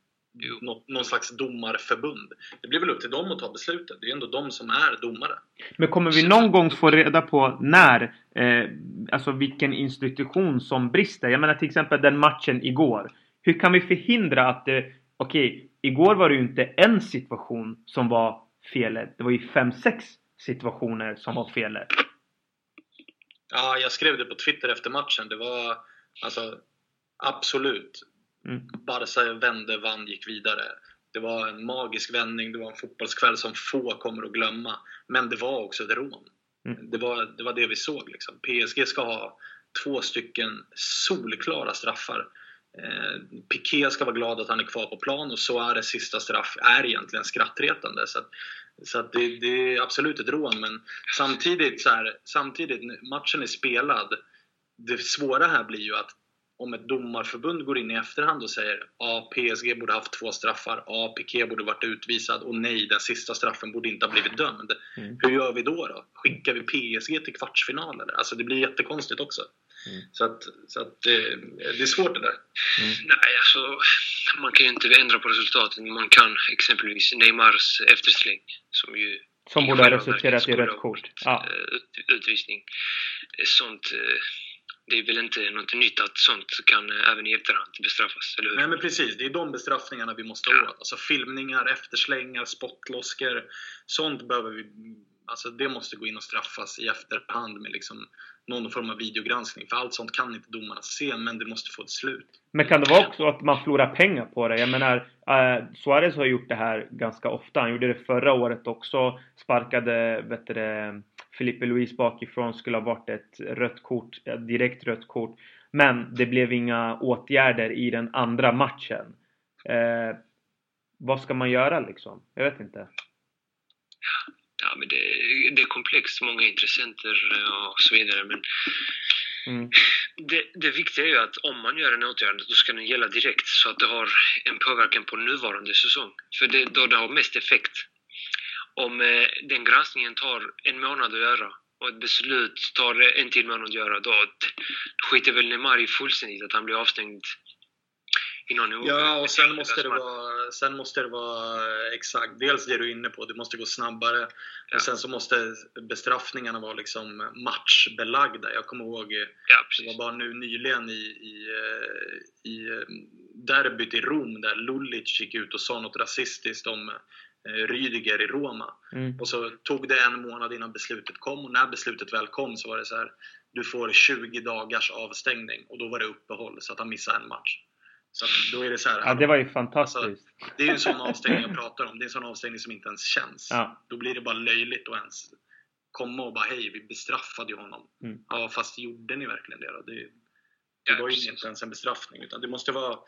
något, någon slags domarförbund. Det blir väl upp till dem att ta beslutet. Det är ju ändå de som är domare. Men kommer vi någon gång få reda på när, eh, alltså vilken institution som brister? Jag menar till exempel den matchen igår. Hur kan vi förhindra att det, okej, okay, igår var det ju inte en situation som var felet. Det var ju fem, sex situationer som var felet. Ja, jag skrev det på Twitter efter matchen. Det var alltså absolut. Mm. Barca vände, vann, gick vidare. Det var en magisk vändning, det var en fotbollskväll som få kommer att glömma. Men det var också ett rån. Mm. Det, var, det var det vi såg. Liksom. PSG ska ha två stycken solklara straffar. Eh, Piqué ska vara glad att han är kvar på plan och Suarez sista straff är egentligen skrattretande. Så, att, så att det, det, är absolut ett rån, men samtidigt, så här, samtidigt, matchen är spelad. Det svåra här blir ju att om ett domarförbund går in i efterhand och säger ja, PSG borde haft två straffar, ja, Piqué borde varit utvisad och nej, den sista straffen borde inte ha blivit dömd. Mm. Hur gör vi då? då? Skickar vi PSG till kvartsfinal? Eller? Alltså det blir jättekonstigt också. Mm. Så att, så att det, det, är svårt det där. Mm. Nej, alltså man kan ju inte ändra på resultatet. Man kan exempelvis Neymars eftersläng som ju som borde ha resulterat i rött kort. Ja. Eh, utvisning. Sånt eh, det är väl inte något nytt att sånt kan eh, även i efterhand bestraffas, eller hur? Nej men precis, det är de bestraffningarna vi måste ja. åt. Alltså filmningar, efterslängar, spottloskor. Sånt behöver vi Alltså det måste gå in och straffas i efterhand med liksom någon form av videogranskning. För allt sånt kan inte domarna se, men det måste få ett slut. Men kan det vara också att man förlorar pengar på det? Jag menar, eh, Suarez har gjort det här ganska ofta. Han gjorde det förra året också. Sparkade, vet du Filipe Luis bakifrån. Skulle ha varit ett rött kort, ett direkt rött kort. Men det blev inga åtgärder i den andra matchen. Eh, vad ska man göra liksom? Jag vet inte ja, men det, det är komplext, många intressenter och så vidare. Men mm. det, det viktiga är ju att om man gör en åtgärd, då ska den gälla direkt så att det har en påverkan på nuvarande säsong. För det, då det har mest effekt. Om eh, den granskningen tar en månad att göra och ett beslut tar en till månad att göra, då skiter väl Neymar i fullständigt att han blir avstängd Ja, och sen måste, det vara, sen måste det vara exakt, dels det du är inne på, det måste gå snabbare. Ja. Och sen så måste bestraffningarna vara liksom matchbelagda. Jag kommer ihåg, ja, det var bara nu nyligen i, i, eh, i eh, derbyt i Rom där Lulic gick ut och sa något rasistiskt om eh, Rydiger i Roma. Mm. Och så tog det en månad innan beslutet kom och när beslutet väl kom så var det så här du får 20 dagars avstängning och då var det uppehåll så att han missade en match. Så då är det så här, ja, det var ju fantastiskt. Alltså, det är ju en sån avstängning jag pratar om. Det är en sån avstängning som inte ens känns. Ja. Då blir det bara löjligt att ens komma och bara hej, vi bestraffade ju honom. Mm. Ja, fast gjorde ni verkligen det då? Det, det ja, var ju inte ens en bestraffning. Utan det måste vara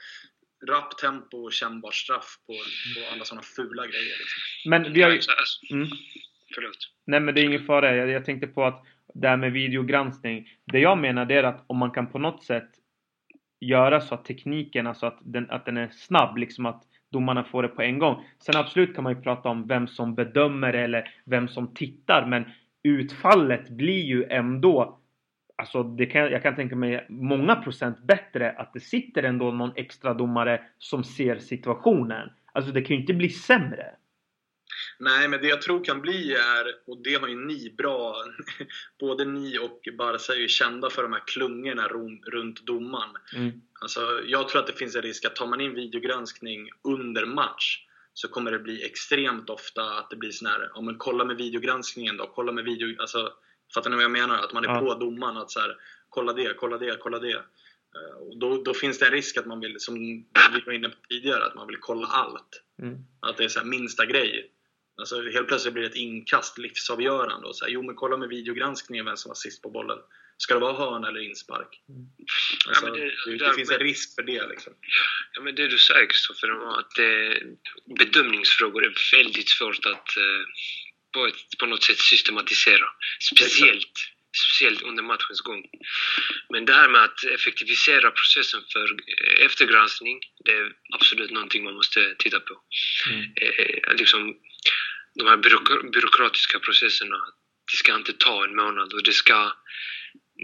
rapp tempo och kännbar straff på, på alla sådana fula grejer. Liksom. Men vi har ju... Mm. Förlåt. Nej men det är ingen fara. Jag, jag tänkte på att det här med videogranskning. Det jag menar är att om man kan på något sätt göra så att tekniken, alltså att den, att den är snabb, liksom att domarna får det på en gång. Sen absolut kan man ju prata om vem som bedömer eller vem som tittar, men utfallet blir ju ändå Alltså det kan, jag kan tänka mig många procent bättre att det sitter ändå någon extra domare som ser situationen. Alltså det kan ju inte bli sämre. Nej, men det jag tror kan bli är, och det har ju ni bra, både ni och Barca är ju kända för de här klungorna runt domaren. Mm. Alltså, jag tror att det finns en risk att tar man in videogranskning under match så kommer det bli extremt ofta att det blir sån här, ja men kolla med videogranskningen då, kolla med video, alltså Fattar ni vad jag menar? Att man är ja. på domaren att så här, kolla det, kolla det, kolla det. Eh, och då, då, finns det en risk att man vill, som vi var inne på tidigare, att man vill kolla allt. Mm. Att det är så minsta grej. Alltså helt plötsligt blir det ett inkast livsavgörande. Och så här, jo men kolla med videogranskningen vem som var sist på bollen. Ska det vara hörn eller inspark? Mm. Alltså, ja, det, det, det, finns en risk för det. Liksom. Ja, men det du säger Kristoffer, att det, bedömningsfrågor är väldigt svårt att eh, på, ett, på något sätt systematisera. Speciellt, speciellt under matchens gång. Men det här med att effektivisera processen för eh, eftergranskning, det är absolut någonting man måste titta på. Mm. Eh, liksom, de här byråkratiska processerna, det ska inte ta en månad och det ska,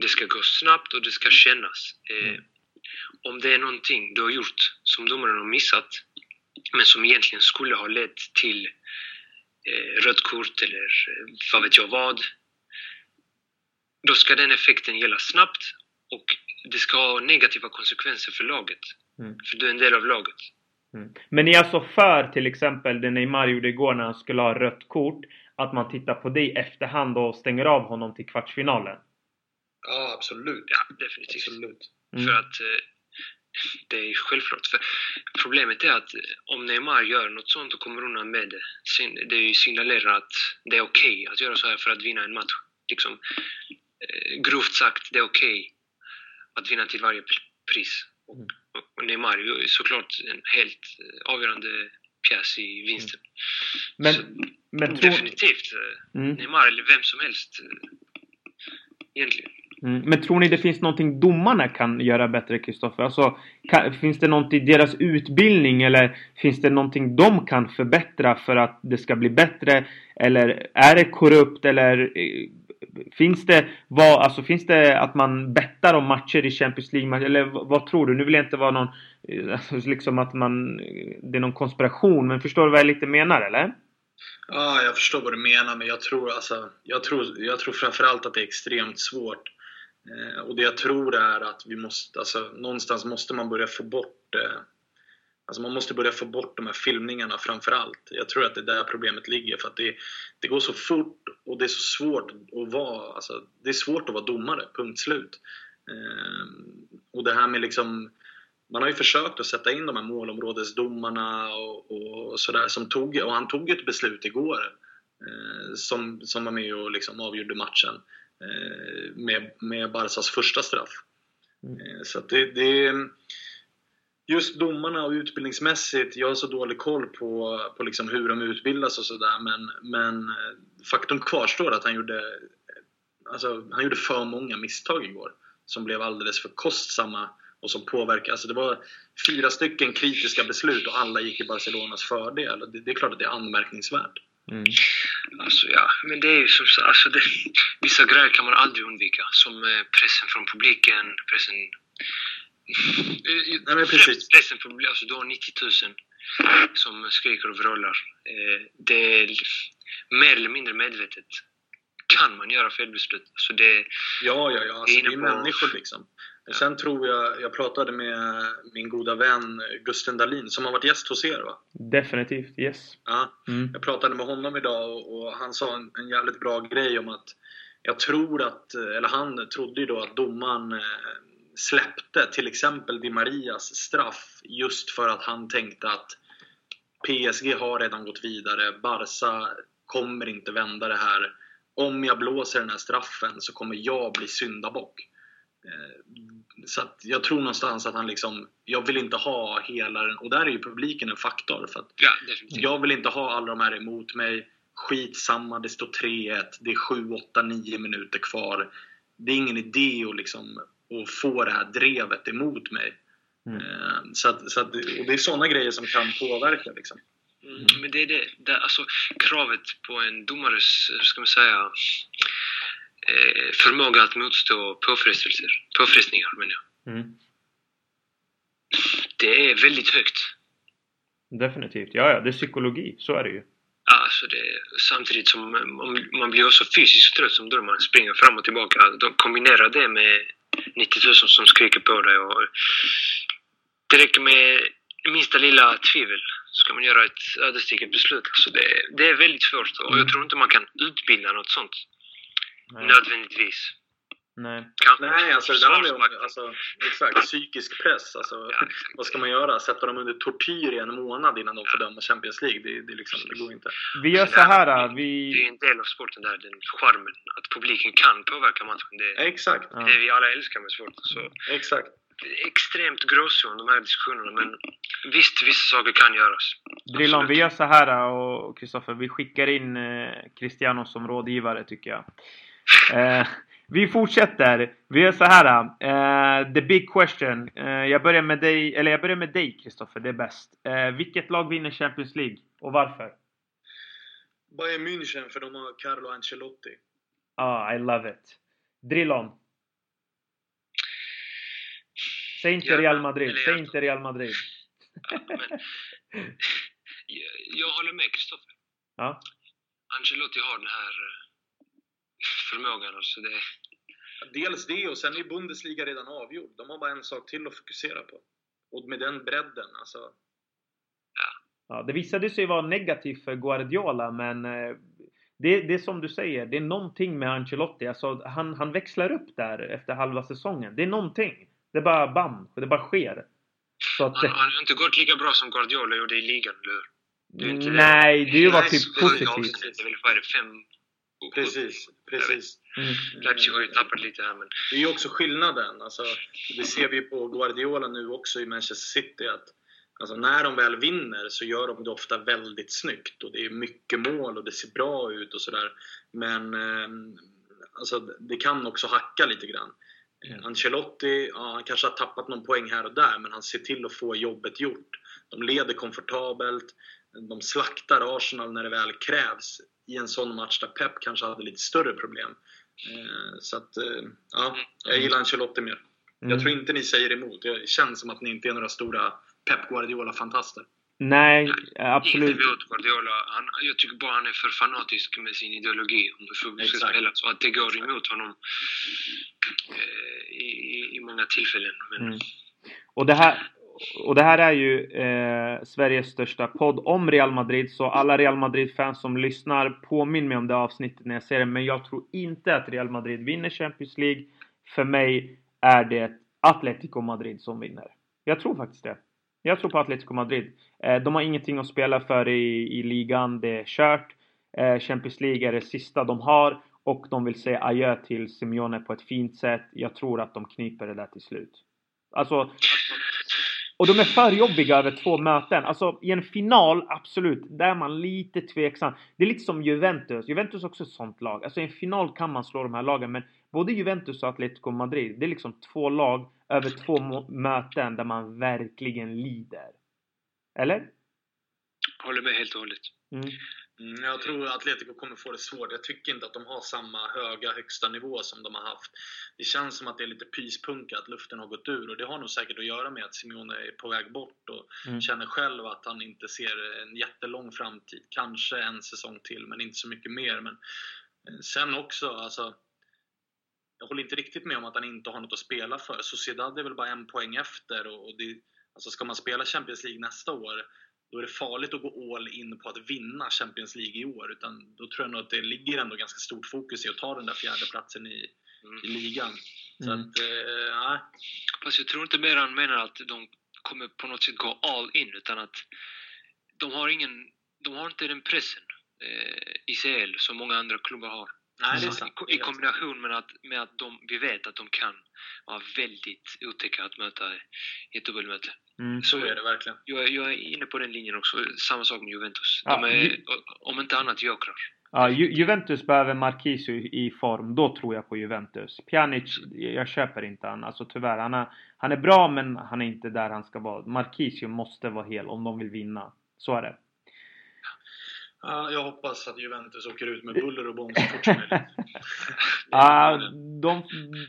det ska gå snabbt och det ska kännas. Eh, mm. Om det är någonting du har gjort som domaren har missat, men som egentligen skulle ha lett till rött kort eller eh, vad vet jag vad, då ska den effekten gälla snabbt och det ska ha negativa konsekvenser för laget. Mm. För du är en del av laget. Mm. Men ni är alltså för till exempel det Neymar gjorde igår när han skulle ha rött kort? Att man tittar på det i efterhand och stänger av honom till kvartsfinalen? Ja, absolut. Ja, definitivt. Absolut. Mm. För att eh, det är självklart. För problemet är att om Neymar gör något sånt och kommer undan med det, det signalerar att det är okej okay att göra så här för att vinna en match. Liksom, eh, grovt sagt, det är okej okay att vinna till varje pris. Och, mm. och Neymar är såklart en helt eh, avgörande pjäs i vinsten. Men, så, men definitivt. Eh, mm. Neymar eller vem som helst egentligen. Mm. Men tror ni det finns någonting domarna kan göra bättre, Kristoffer? Alltså, kan, finns det någonting i deras utbildning eller finns det någonting de kan förbättra för att det ska bli bättre? Eller är det korrupt eller eh, Finns det, vad, alltså, finns det att man bettar om matcher i Champions League? Eller vad tror du? Nu vill jag inte vara någon... Eh, alltså, liksom att man... Eh, det är någon konspiration, men förstår du vad jag lite menar, eller? Ja, jag förstår vad du menar, men jag tror, alltså, jag tror, jag tror framförallt att det är extremt svårt. Eh, och det jag tror är att vi måste, alltså, någonstans måste man börja få bort eh, Alltså man måste börja få bort de här filmningarna framförallt. Jag tror att det är där problemet ligger. För att det, det går så fort och det är så svårt att vara, alltså, det är svårt att vara domare, punkt slut. Ehm, och det här med liksom man har ju försökt att sätta in de här målområdesdomarna och, och sådär som tog, och han tog ett beslut igår eh, som, som var med och liksom avgjorde matchen med, med Barsas första straff. Mm. Eh, så det, det just domarna och utbildningsmässigt, jag har så dålig koll på, på liksom hur de utbildas och sådär men, men eh, faktum kvarstår att han gjorde, alltså, han gjorde för många misstag igår som blev alldeles för kostsamma och som påverkade. Alltså det var fyra stycken kritiska beslut och alla gick i Barcelonas fördel. Det, det är klart att det är anmärkningsvärt. Mm. Alltså ja, men det är ju som så, alltså det, vissa grejer kan man aldrig undvika. Som eh, pressen från publiken, pressen Nej, men precis. Pressen på, alltså du har 90 000 som skriker och vrålar. Eh, det är mer eller mindre medvetet kan man göra felbeslut. Så det, ja, ja, ja. Alltså, vi är människor liksom. Sen tror jag, jag pratade med min goda vän Gusten Dahlin som har varit gäst hos er va? Definitivt, yes. Ja, mm. Jag pratade med honom idag och, och han sa en, en, jävligt bra grej om att jag tror att, eller han trodde ju då att domaren eh, släppte till exempel Di Marias straff just för att han tänkte att PSG har redan gått vidare, Barca kommer inte vända det här. Om jag blåser den här straffen så kommer jag bli syndabock. Eh, så jag tror någonstans att han liksom, jag vill inte ha hela den, och där är ju publiken en faktor. För att ja, jag vill inte ha alla de här emot mig. Skitsamma, det står 3-1, det är 7, 8, 9 minuter kvar. Det är ingen idé att liksom och få det här drevet emot mig. Mm. Eh, så, att, så att, och det är sådana grejer som kan påverka. Liksom. Mm. Men det är det, det, alltså kravet på en domares, ska man säga, eh, förmåga att motstå påfrestelser, påfrestningar menar jag. Mm. Det är väldigt högt. Definitivt, ja, ja, det är psykologi, så är det ju. Alltså det, samtidigt som man, man blir också fysiskt trött som domare, springer fram och tillbaka. De kombinerar det med 90 000 som skriker på dig. Och det räcker med minsta lilla tvivel så kan man göra ett ödesdigert beslut. Så det, det, är väldigt svårt och jag mm. tror inte man kan utbilda något sånt. Nej. Nödvändigtvis. Nej. Nej, alltså det handlar ju om alltså, exakt, psykisk press. Alltså, ja, vad ska man göra? Sätta dem under tortyr i en månad innan de får döma Champions League? Det, det, liksom, det går inte. Vi gör så här. Vi... Det är en del av sporten där, den charmen. Att publiken kan påverka matchen. Det är exakt. det vi alla älskar med sport. Så. Exakt. Det är extremt gråzon, de här diskussionerna. Men visst, vissa saker kan göras. Drillon, vi gör så här och Kristoffer, vi skickar in eh, Cristiano som rådgivare tycker jag. Eh, vi fortsätter. Vi gör så här. Uh, the big question. Uh, jag börjar med dig, eller jag börjar med dig Kristoffer, det är bäst. Uh, vilket lag vinner Champions League och varför? Bayern München, för de har Carlo Ancelotti. Ah, I love it. Drillon. Säg inte ja, Real Madrid. Säg inte Real Madrid. Ja, men, jag, jag håller med Kristoffer. Ja. Ancelotti har den här förmågan. Alltså det... Dels det och sen är Bundesliga redan avgjord. De har bara en sak till att fokusera på. Och med den bredden, alltså... Ja. ja det visade sig vara negativt för Guardiola, men eh, det, det är som du säger, det är någonting med Ancelotti. Alltså, han, han växlar upp där efter halva säsongen. Det är någonting. Det är bara bam, det bara sker. Så att, han, han har inte gått lika bra som Guardiola gjorde i ligan, eller det Nej, det, det var typ positivt. Det är väl, vad är det, fem Precis, precis. Mm. Leipzig har ju tappat lite här men... Det är ju också skillnaden. Alltså, det ser vi på Guardiola nu också i Manchester City. att alltså, När de väl vinner så gör de det ofta väldigt snyggt. Och det är mycket mål och det ser bra ut och sådär. Men eh, alltså, det kan också hacka lite grann. Mm. Ancelotti, ja, han kanske har tappat någon poäng här och där, men han ser till att få jobbet gjort. De leder komfortabelt, de slaktar Arsenal när det väl krävs i en sån match där Pep kanske hade lite större problem. Eh, så att, eh, ja, jag gillar Ancelotti mer. Mm. Jag tror inte ni säger emot. Det känns som att ni inte är några stora Pep Guardiola-fantaster. Nej, absolut. Inte emot Guardiola. Han, jag tycker bara han är för fanatisk med sin ideologi om hur fotboll ska spelas. Och att det går emot honom eh, i, i många tillfällen. Men... Mm. Och det här, och det här är ju eh, Sveriges största podd om Real Madrid. Så alla Real Madrid-fans som lyssnar, påminn mig om det avsnittet när jag ser det. Men jag tror inte att Real Madrid vinner Champions League. För mig är det Atletico Madrid som vinner. Jag tror faktiskt det. Jag tror på Atletico Madrid. Eh, de har ingenting att spela för i, i ligan. Det är kört. Eh, Champions League är det sista de har. Och de vill säga adjö till Simeone på ett fint sätt. Jag tror att de kniper det där till slut. Alltså, och de är för jobbiga över två möten. Alltså i en final, absolut, där är man lite tveksam. Det är lite som Juventus. Juventus är också ett sånt lag. Alltså i en final kan man slå de här lagen, men både Juventus och Atletico Madrid, det är liksom två lag över två möten där man verkligen lider. Eller? Håller med helt och hållet. Mm. Mm, jag tror att Atletico kommer få det svårt. Jag tycker inte att de har samma höga högsta nivå som de har haft. Det känns som att det är lite pyspunka, att luften har gått ur. Och det har nog säkert att göra med att Simeone är på väg bort och mm. känner själv att han inte ser en jättelång framtid. Kanske en säsong till, men inte så mycket mer. Men eh, sen också, alltså jag håller inte riktigt med om att han inte har något att spela för. Sociedad är väl bara en poäng efter. Och det, alltså ska man spela Champions League nästa år då är det farligt att gå all in på att vinna Champions League i år. Utan då tror jag nog att det ligger ändå ganska stort fokus i att ta den där fjärde platsen i, mm. i ligan. Så mm. att, eh, Fast jag tror inte mer han menar att de kommer på något sätt gå all in, utan att de har ingen, de har inte den pressen eh, i CL som många andra klubbar har. Nej, det är sant. I, kombination med att, med att de, vi vet att de kan vara väldigt otäcka att möta i ett dubbelmöte. Mm. Så är det verkligen. Jag, jag, är inne på den linjen också. Samma sak med Juventus. De är, ju, om inte annat, jokrar. Ja, Ju, Juventus behöver Marquisio i form. Då tror jag på Juventus. Pjanic, jag köper inte han. Alltså tyvärr. Han är, han är bra, men han är inte där han ska vara. Marquisio måste vara hel om de vill vinna. Så är det. Jag hoppas att Juventus åker ut med buller och bång så fort som möjligt. uh, de,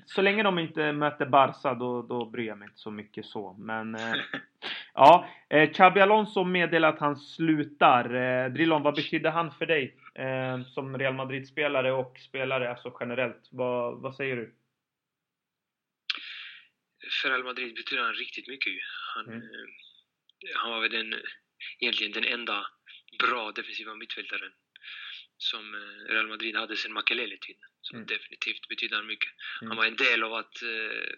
så länge de inte möter Barca då, då bryr jag mig inte så mycket så. Men uh, ja, eh, Xabi Alonso meddelar att han slutar. Eh, Drillon, vad betyder han för dig? Eh, som Real Madrid-spelare och spelare alltså generellt. Vad, vad säger du? För Real Madrid betyder han riktigt mycket Han, mm. Eh, han var väl den, egentligen den enda bra defensiva mittfältaren som eh, Real Madrid hade sen Makelele-tiden. Så mm. definitivt betyder mycket. Mm. Han var en del av att eh,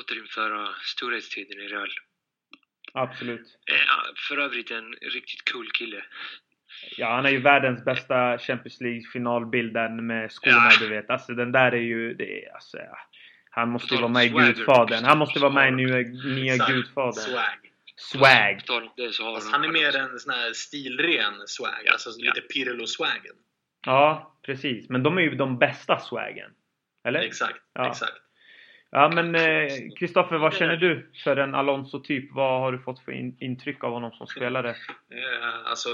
återinföra storhetstiden i Real. Absolut. Eh, för övrigt en riktigt cool kille. Ja, han är ju världens bästa Champions League-finalbilden med skorna, ja. du vet. Alltså den där är ju... Det är, alltså, han måste ju vara med i Gudfadern. Han måste vara med i nya, nya Gudfadern. Swag. Swag. Alltså, han är mer en sån här stilren swag. Ja. Alltså lite Pirlo-swagen. Ja, precis. Men de är ju de bästa swagen. Eller? Exakt, ja. exakt. Ja men Kristoffer, eh, vad känner du för en Alonso-typ? Vad har du fått för in intryck av honom som spelare? Eh, alltså,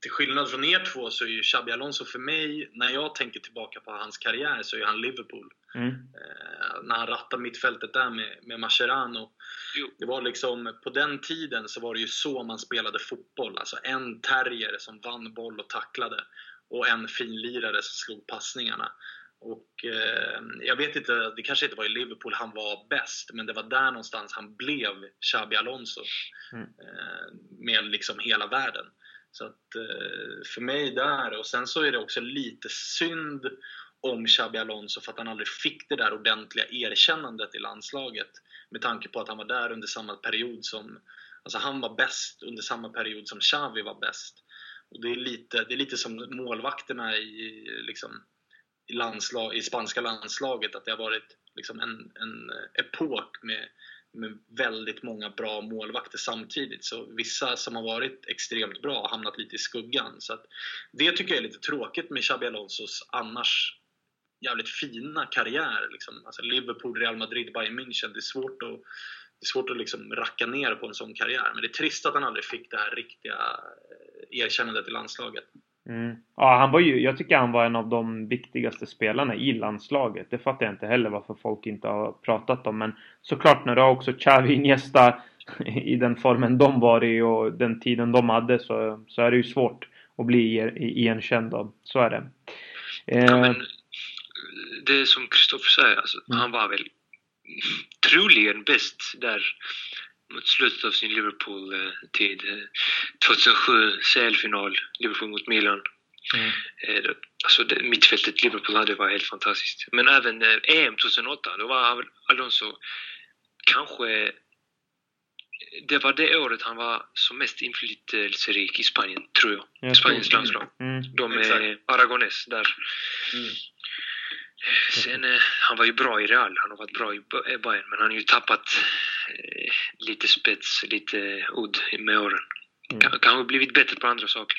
till skillnad från er två så är ju Xabi Alonso för mig, när jag tänker tillbaka på hans karriär, så är han Liverpool. Mm. Eh, när han rattade mittfältet där med, med Mascherano. Jo. Det var liksom, på den tiden så var det ju så man spelade fotboll. Alltså en terrier som vann boll och tacklade. Och en finlirare som slog passningarna. Och eh, jag vet inte, det kanske inte var i Liverpool han var bäst, men det var där någonstans han blev Xabi Alonso. Mm. Eh, med liksom hela världen. Så att eh, för mig där, och sen så är det också lite synd om Xabi Alonso för att han aldrig fick det där ordentliga erkännandet i landslaget. Med tanke på att han var där under samma period som... Alltså han var bäst under samma period som Xavi var bäst. Och det, är lite, det är lite som målvakterna i, liksom, i, landslag, i spanska landslaget, att det har varit liksom en, en epok med med väldigt många bra målvakter samtidigt. Så vissa som har varit extremt bra har hamnat lite i skuggan. Så att det tycker jag är lite tråkigt med Xabi Alonsos annars jävligt fina karriär. Liksom. Alltså Liverpool, Real Madrid, Bayern München. Det är svårt att, det är svårt att liksom racka ner på en sån karriär. Men det är trist att han aldrig fick det här riktiga eh, erkännandet i landslaget. Mm. Ja, han var ju, jag tycker han var en av de viktigaste spelarna i landslaget. Det fattar jag inte heller varför folk inte har pratat om. Men såklart när du har också Xavi Iniesta i den formen de var i och den tiden de hade så, så är det ju svårt att bli igenkänd av. Så är det. Eh, ja, men det är som Kristoffer säger, alltså, mm. han var väl troligen bäst där mot slutet av sin Liverpool-tid. 2007, CL-final, Liverpool mot Milan. Mm. Eh, alltså det, mittfältet Liverpool hade var helt fantastiskt. Men även EM 2008, då var Alonso kanske... Det var det året han var som mest inflytelserik i Spanien, tror jag. jag Spaniens landslag. Mm. De med Aragones där. Mm. Sen, eh, han var ju bra i Real, han har varit bra i Bayern, men han har ju tappat eh, lite spets, lite udd med åren. Mm. Kanske blivit bättre på andra saker.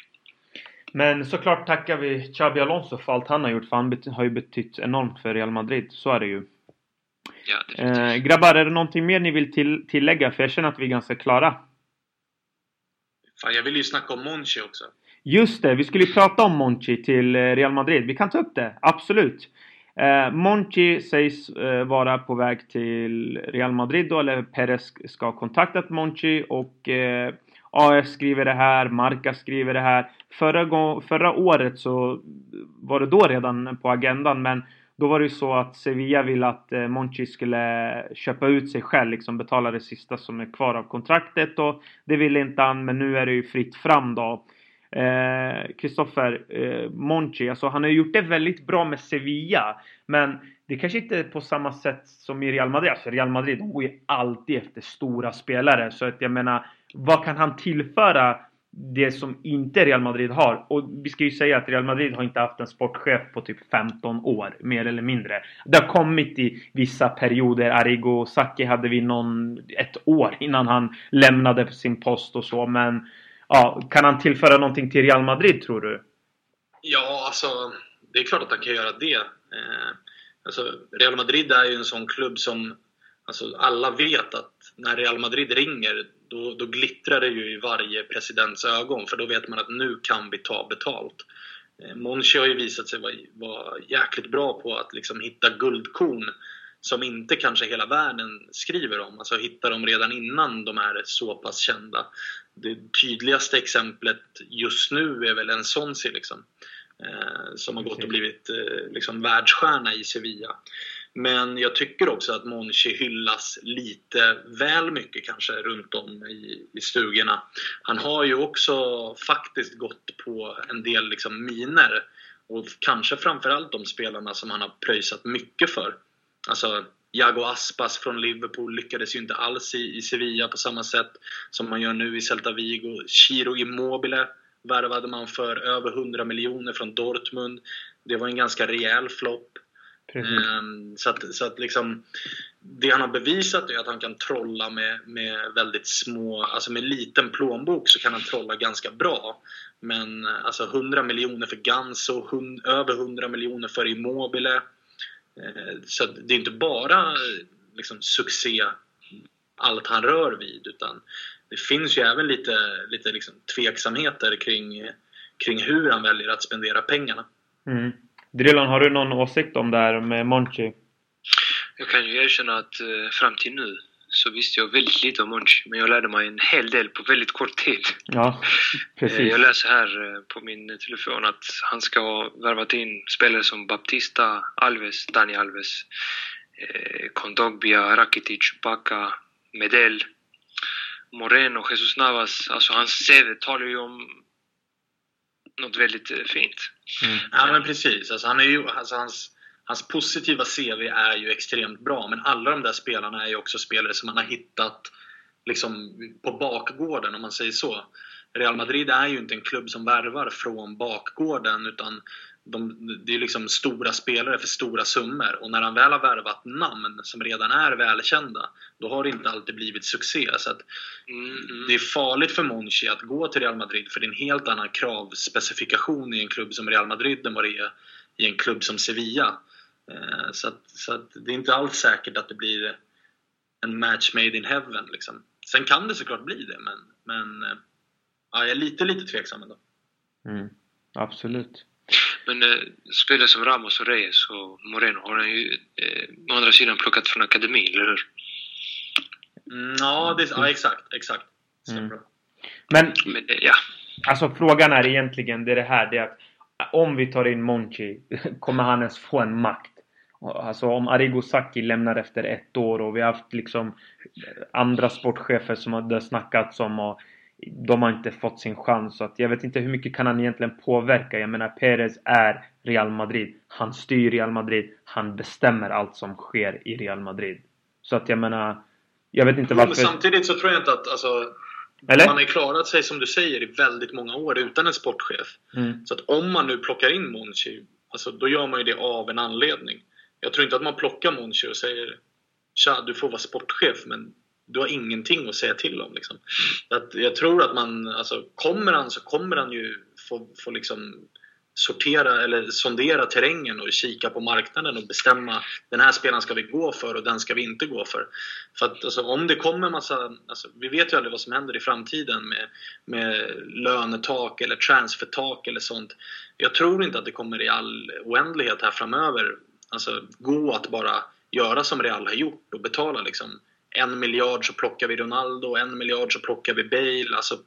Men såklart tackar vi Xabi Alonso för allt han har gjort, för han har ju betytt enormt för Real Madrid. Så är det ju. Ja, eh, grabbar, är det någonting mer ni vill till, tillägga? För jag känner att vi är ganska klara. Fan, jag vill ju snacka om Monchi också. Just det, vi skulle ju prata om Monchi till eh, Real Madrid. Vi kan ta upp det, absolut. Eh, Monchi sägs eh, vara på väg till Real Madrid då, eller Perez ska ha kontaktat Monchi och eh, AS skriver det här, Marca skriver det här. Förra, gång, förra året så var det då redan på agendan men då var det ju så att Sevilla ville att eh, Monchi skulle köpa ut sig själv, liksom betala det sista som är kvar av kontraktet och det ville inte han men nu är det ju fritt fram då. Kristoffer eh, eh, Monchi, alltså han har gjort det väldigt bra med Sevilla. Men det kanske inte är på samma sätt som i Real Madrid. Alltså Real Madrid, de går ju alltid efter stora spelare. Så att jag menar, vad kan han tillföra det som inte Real Madrid har? Och vi ska ju säga att Real Madrid har inte haft en sportchef på typ 15 år, mer eller mindre. Det har kommit i vissa perioder. Arrigo Sacchi hade vi någon, ett år innan han lämnade sin post och så. Men ja, kan han tillföra någonting till Real Madrid tror du? Ja, alltså det är klart att han kan göra det. Eh, alltså, Real Madrid är ju en sån klubb som alltså, alla vet att när Real Madrid ringer då, då glittrar det ju i varje presidents ögon för då vet man att nu kan vi ta betalt. Eh, Monchi har ju visat sig vara, vara jäkligt bra på att liksom hitta guldkorn som inte kanske hela världen skriver om. Alltså hitta dem redan innan de är så pass kända. Det tydligaste exemplet just nu är väl en Sonsi liksom. Eh, som har gått och blivit eh, liksom världsstjärna i Sevilla. Men jag tycker också att Monchi hyllas lite väl mycket kanske runt om i, i stugorna. Han har ju också faktiskt gått på en del liksom miner. Och kanske framförallt de spelarna som han har pröjsat mycket för. Alltså Jago Aspas från Liverpool lyckades ju inte alls i, i Sevilla på samma sätt som man gör nu i Celta Vigo. Chiro Immobile värvade man för över 100 miljoner från Dortmund. Det var en ganska rejäl flopp. Um, så att, så att liksom, det han har bevisat är att han kan trolla med, med väldigt små, alltså med liten plånbok så kan han trolla ganska bra. Men alltså 100 miljoner för Ganso, över 100 miljoner för Immobile. Uh, så det är inte bara liksom, succé allt han rör vid utan det finns ju även lite, lite liksom tveksamheter kring, kring hur han väljer att spendera pengarna. Mm. Drillan, har du någon åsikt om det här med Monchi? Jag kan ju erkänna att eh, fram till nu så visste jag väldigt lite om Monchi, men jag lärde mig en hel del på väldigt kort tid. Ja, precis. Eh, jag läser här eh, på min telefon att han ska ha värvat in spelare som Baptista, Alves, Dani Alves, Kondogbia, Rakitic, Bacca, Medel, Moreno, Jesus Navas. Alltså hans CV talar ju om något väldigt eh, fint. Mm. Ja men precis. Alltså, han är ju, alltså, hans, hans positiva CV är ju extremt bra. Men alla de där spelarna är ju också spelare som man har hittat liksom, på bakgården om man säger så. Real Madrid är ju inte en klubb som värvar från bakgården utan de, det är liksom stora spelare för stora summor och när han väl har värvat namn som redan är välkända då har det inte alltid blivit succé. Så mm. Det är farligt för Monchi att gå till Real Madrid för det är en helt annan kravspecifikation i en klubb som Real Madrid än vad det är i en klubb som Sevilla. Eh, så, att, så att det är inte alls säkert att det blir en match made in heaven. Liksom. Sen kan det såklart bli det men, men eh, ja, jag är lite, lite tveksam ändå. Mm. Absolut. Men eh, spelare som Ramos och Reyes och Moreno har han ju eh, å andra sidan plockat från akademin, eller hur? Mm, ja, det, ja, exakt. exakt. Mm. Men, Men eh, ja. alltså frågan är egentligen det, är det här. Det är att om vi tar in Monchi, kommer han ens få en makt? Alltså om Arrigo Sacchi lämnar efter ett år och vi har haft liksom andra sportchefer som har det snackats om och de har inte fått sin chans. Så att jag vet inte hur mycket kan han egentligen påverka. Jag menar Perez är Real Madrid. Han styr Real Madrid. Han bestämmer allt som sker i Real Madrid. Så att jag menar... Jag vet inte varför... Men samtidigt så tror jag inte att... Alltså, Eller? Man har ju klarat sig som du säger i väldigt många år utan en sportchef. Mm. Så att om man nu plockar in Monchi, alltså, då gör man ju det av en anledning. Jag tror inte att man plockar Monchi och säger Tja, du får vara sportchef men du har ingenting att säga till om. Liksom. Att jag tror att man, alltså, kommer han så kommer han ju få, få liksom sortera eller sondera terrängen och kika på marknaden och bestämma den här spelaren ska vi gå för och den ska vi inte gå för. För att alltså, om det kommer massa, alltså, vi vet ju aldrig vad som händer i framtiden med, med lönetak eller transfertak eller sånt. Jag tror inte att det kommer i all oändlighet här framöver alltså, gå att bara göra som Real har gjort och betala liksom en miljard så plockar vi Ronaldo, en miljard så plockar vi Bale. Alltså,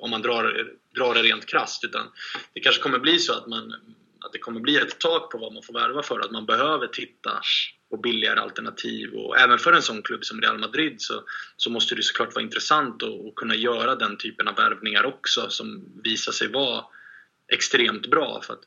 om man drar, drar det rent krasst. Utan det kanske kommer bli så att, man, att det kommer bli ett tak på vad man får värva för. Att man behöver titta på billigare alternativ. Och även för en sån klubb som Real Madrid så, så måste det såklart vara intressant att, att kunna göra den typen av värvningar också som visar sig vara extremt bra. För att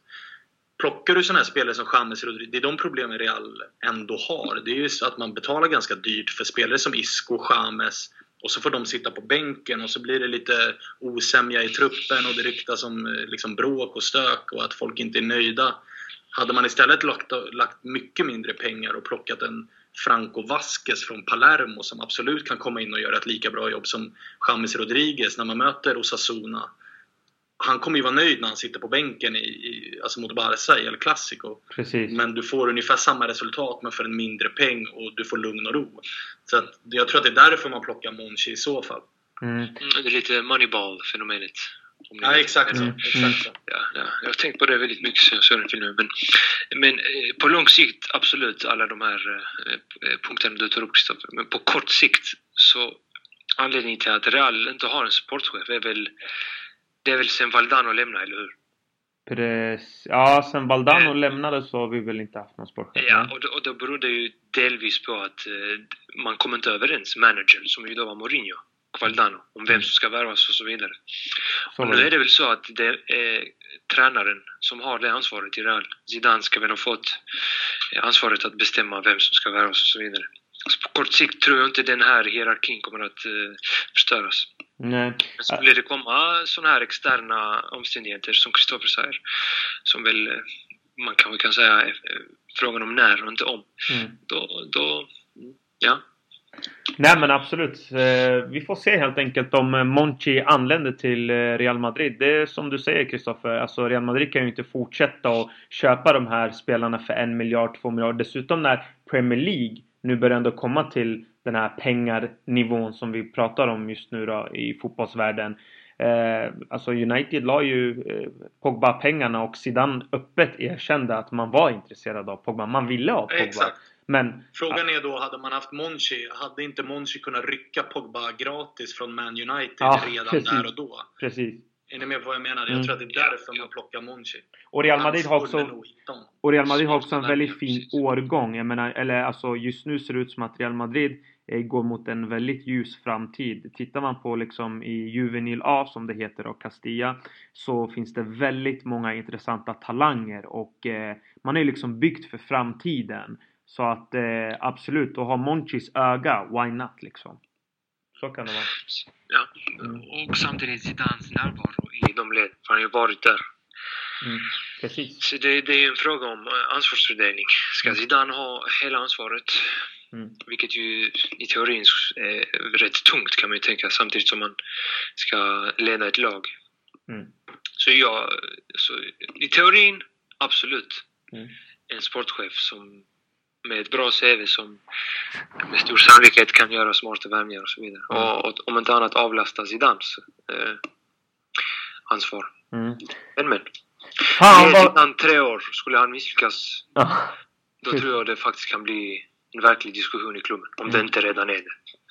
Plockar du sådana här spelare som James Rodriguez, det är de problemen Real ändå har. Det är ju så att man betalar ganska dyrt för spelare som Isco, James och så får de sitta på bänken och så blir det lite osämja i truppen och det ryktas om eh, liksom bråk och stök och att folk inte är nöjda. Hade man istället lagt, lagt mycket mindre pengar och plockat en Franco Vasquez från Palermo som absolut kan komma in och göra ett lika bra jobb som James Rodriguez när man möter Osasuna han kommer ju vara nöjd när han sitter på bänken i, i, alltså mot Barca i El Clasico. Precis. Men du får ungefär samma resultat men för en mindre peng och du får lugn och ro. Så att, jag tror att det är därför man plockar Monchi i så fall. Mm. Mm, det är lite moneyball-fenomenet. Ja, exakt så. Mm. Exakt så. Ja, ja, jag har tänkt på det väldigt mycket sen jag såg den filmen. Men, men eh, på lång sikt, absolut, alla de här eh, eh punkterna du tar upp, Kristoffer. Men på kort sikt så anledningen till att Real inte har en sportchef är väl det är väl sen Valdano lämnade, eller hur? Precis. Ja, sen Valdano mm. lämnade så har vi väl inte haft någon sportchef. Ja, och, och då beror det ju delvis på att eh, man kommer inte överens, managern, som ju då var Mourinho, Valdano, om vem som ska värvas och så vidare. Så och nu är det väl så att det är tränaren som har det ansvaret i Real. Zidane ska väl ha fått ansvaret att bestämma vem som ska värvas och så vidare. Alltså på kort sikt tror jag inte den här hierarkin kommer att eh, förstöras. Nej. Men skulle det komma sådana här externa omständigheter som Kristoffer säger, som väl eh, man kanske kan säga är frågan om när och inte om, mm. då, då, ja. Nej men absolut. Eh, vi får se helt enkelt om Monchi anländer till Real Madrid. Det är som du säger Kristoffer, alltså Real Madrid kan ju inte fortsätta att köpa de här spelarna för en miljard, två miljarder. Dessutom när Premier League nu börjar ändå komma till den här pengarnivån som vi pratar om just nu då i fotbollsvärlden. Eh, alltså United la ju eh, Pogba-pengarna och Zidane öppet erkände att man var intresserad av Pogba. Man ville ha Pogba. Exakt. Men, Frågan är då, hade man haft Monchi, hade inte Monchi kunnat rycka Pogba gratis från Man United ja, redan precis, där och då? Precis. Är ni med på vad jag menar? Jag mm. tror att det är därför man plockar Monchi. Och Real Madrid har också, och Real Madrid har också en väldigt fin årgång. Jag menar, eller alltså just nu ser det ut som att Real Madrid eh, går mot en väldigt ljus framtid. Tittar man på liksom i Juvenil A som det heter och Castilla så finns det väldigt många intressanta talanger och eh, man är liksom byggt för framtiden. Så att eh, absolut, att ha Monchis öga, why not liksom? Så kan det vara. Ja, mm. och samtidigt Zidanes närvaro i de led. Han har ju varit där. Mm. Precis. Så det, det är en fråga om eh, ansvarsfördelning. Ska mm. Zidane ha hela ansvaret? Mm. Vilket ju i teorin är rätt tungt kan man ju tänka samtidigt som man ska leda ett lag. Mm. Så ja, så i teorin absolut. Mm. En sportchef som med ett bra CV som med stor sannolikhet kan göra smarta värvningar och så vidare. Mm. Och, och, om inte annat avlasta Zidans eh, ansvar. Mm. Men men. Fan, Ge Zidane tre år, skulle han misslyckas ja. då tror jag det faktiskt kan bli en verklig diskussion i klubben. Om mm. det inte redan är det.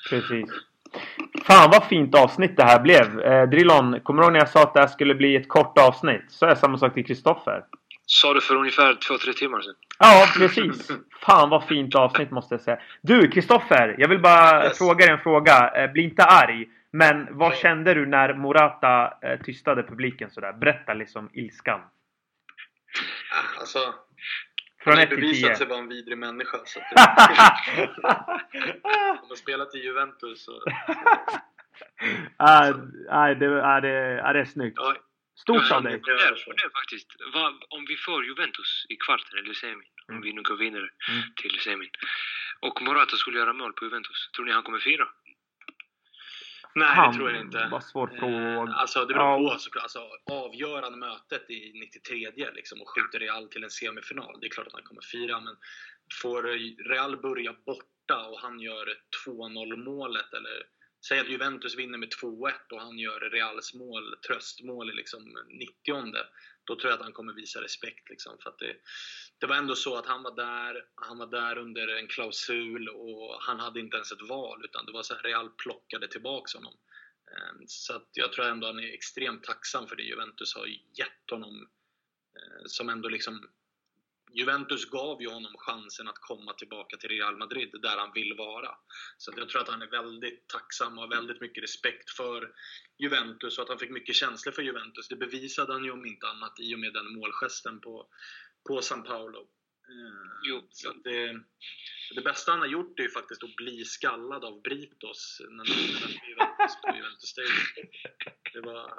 Precis. Fan vad fint avsnitt det här blev. Eh, Drillon, kommer du ihåg när jag sa att det här skulle bli ett kort avsnitt? Så är samma sak till Kristoffer. Sa du för ungefär två, tre timmar sedan. Ja, precis. Fan vad fint avsnitt måste jag säga. Du, Kristoffer. Jag vill bara yes. fråga dig en fråga. Eh, bli inte arg. Men vad Nej. kände du när Morata eh, tystade publiken sådär? Berätta liksom ilskan. Ah, alltså... Från 1 till 10. bevisat sig vara en vidrig människa. Så att det... Om man spelat i Juventus så... ah, ah, det, ah, det, ah, det är snyggt. Ja, Stort av dig! Det faktiskt. Om vi får Juventus i kvarten eller semin, mm. om vi nu går vidare mm. till semin, och Morata skulle göra mål på Juventus, tror ni han kommer fira? Nej, han, det tror jag inte. Vad svår eh, fråga. Alltså, det beror ja. på såklart. Alltså, avgörande mötet i 93 liksom, och skjuter Real till en semifinal. Det är klart att han kommer fira, men får Real börja borta och han gör 2-0 målet eller Säg att Juventus vinner med 2-1 och han gör Reals mål, tröstmål i liksom 90 Då tror jag att han kommer visa respekt. Liksom, för att det, det var ändå så att han var där, han var där under en klausul och han hade inte ens ett val utan det var så att Real plockade tillbaka honom. Ehm, så att jag tror ändå han är extremt tacksam för det Juventus har gett honom. Eh, som ändå liksom Juventus gav ju honom chansen att komma tillbaka till Real Madrid, där han vill vara. Så jag tror att han är väldigt tacksam och har väldigt mycket respekt för Juventus och att han fick mycket känslor för Juventus. Det bevisade han ju om inte annat i och med den målgesten på, på San Paolo. Jo, så det, det bästa han har gjort är ju faktiskt att bli skallad av Britos när han På Juventus Stadium. Det var,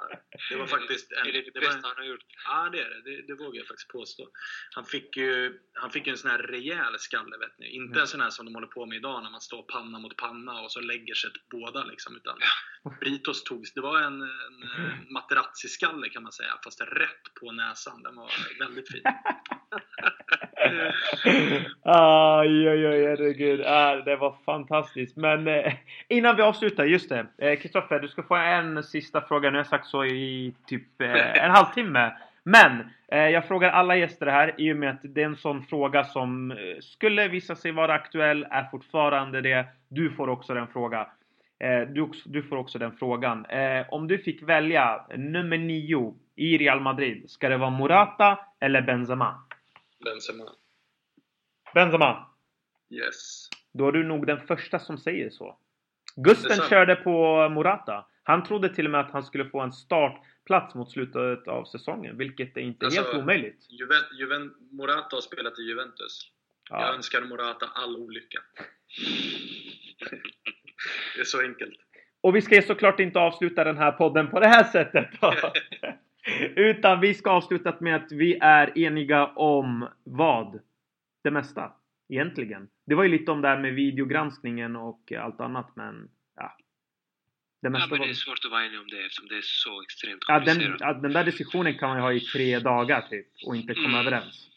det var faktiskt... En, är det det, det bästa var, han har gjort? Ja, det är det. det. det. vågar jag faktiskt påstå. Han fick ju han fick en sån här rejäl skalle, vet ni. Inte mm. en sån här som de håller på med idag när man står panna mot panna och så lägger sig båda liksom. Utan Britos togs... Det var en, en Materazzi-skalle kan man säga, fast rätt på näsan. Den var väldigt fin. Aj, aj, aj, herregud. Ah, det var fantastiskt. Men eh, innan vi avslutar, just det. Kristoffer, du ska få en sista fråga. Nu har jag sagt så i typ eh, en halvtimme. Men eh, jag frågar alla gäster här i och med att det är en sån fråga som eh, skulle visa sig vara aktuell, är fortfarande det. Du får också den fråga. Eh, du, du, får också den frågan. Om du fick välja nummer nio i Real Madrid, ska det vara Morata eller Benzema? Benzema. Benzema? Yes. Då är du nog den första som säger så. Gusten körde på Morata. Han trodde till och med att han skulle få en startplats mot slutet av säsongen, vilket är inte alltså, helt omöjligt. Juven, Juven, Morata har spelat i Juventus. Ja. Jag önskar Morata all olycka. det är så enkelt. Och vi ska såklart inte avsluta den här podden på det här sättet. Utan vi ska avsluta med att vi är eniga om vad? Det mesta. Egentligen. Det var ju lite om det här med videogranskningen och allt annat men ja. Det mesta ja, men det är svårt att vara enig om det eftersom det är så extremt komplicerat. Ja, den, den där diskussionen kan man ju ha i tre dagar typ och inte komma mm. överens.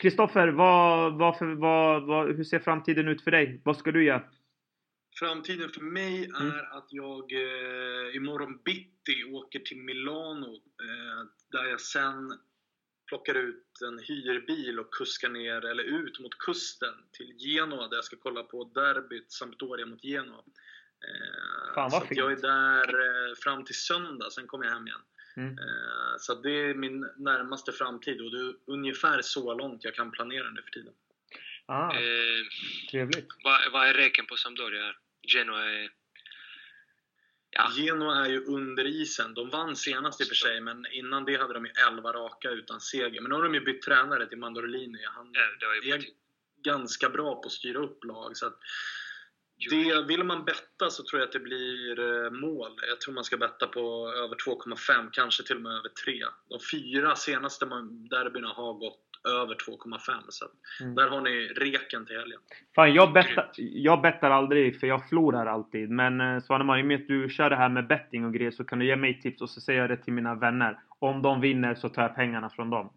Kristoffer, mm. vad, vad, vad, vad, hur ser framtiden ut för dig? Vad ska du göra? Framtiden för mig mm. är mm. att jag eh, imorgon bitti åker till Milano eh, där jag sen plockar ut en hyrbil och kuskar ner, eller ut mot kusten till Genoa där jag ska kolla på derbyt Sampdoria mot Genoa. Eh, Fan vad så fint! Jag är där eh, fram till söndag, sen kommer jag hem igen. Mm. Eh, så det är min närmaste framtid och det är ungefär så långt jag kan planera nu för tiden. Ah, eh, trevligt! Vad, vad är räken på Sampdoria? Genoa är... Ja. Genoa är ju under isen. De vann senast i och för sig, men innan det hade de ju 11 raka utan seger. Men nu har de ju bytt tränare till Mandorlini. Han ja, är ganska bra på att styra upp lag. Så det, vill man betta så tror jag att det blir eh, mål. Jag tror man ska betta på över 2,5, kanske till och med över 3. De fyra senaste derbyna har gått över 2,5 så mm. där har ni reken till helgen. Fan, jag bettar, jag bettar aldrig för jag förlorar alltid. Men eh, Svanemar, i och med att du kör det här med betting och grejer så kan du ge mig tips och så säger jag det till mina vänner. Om de vinner så tar jag pengarna från dem.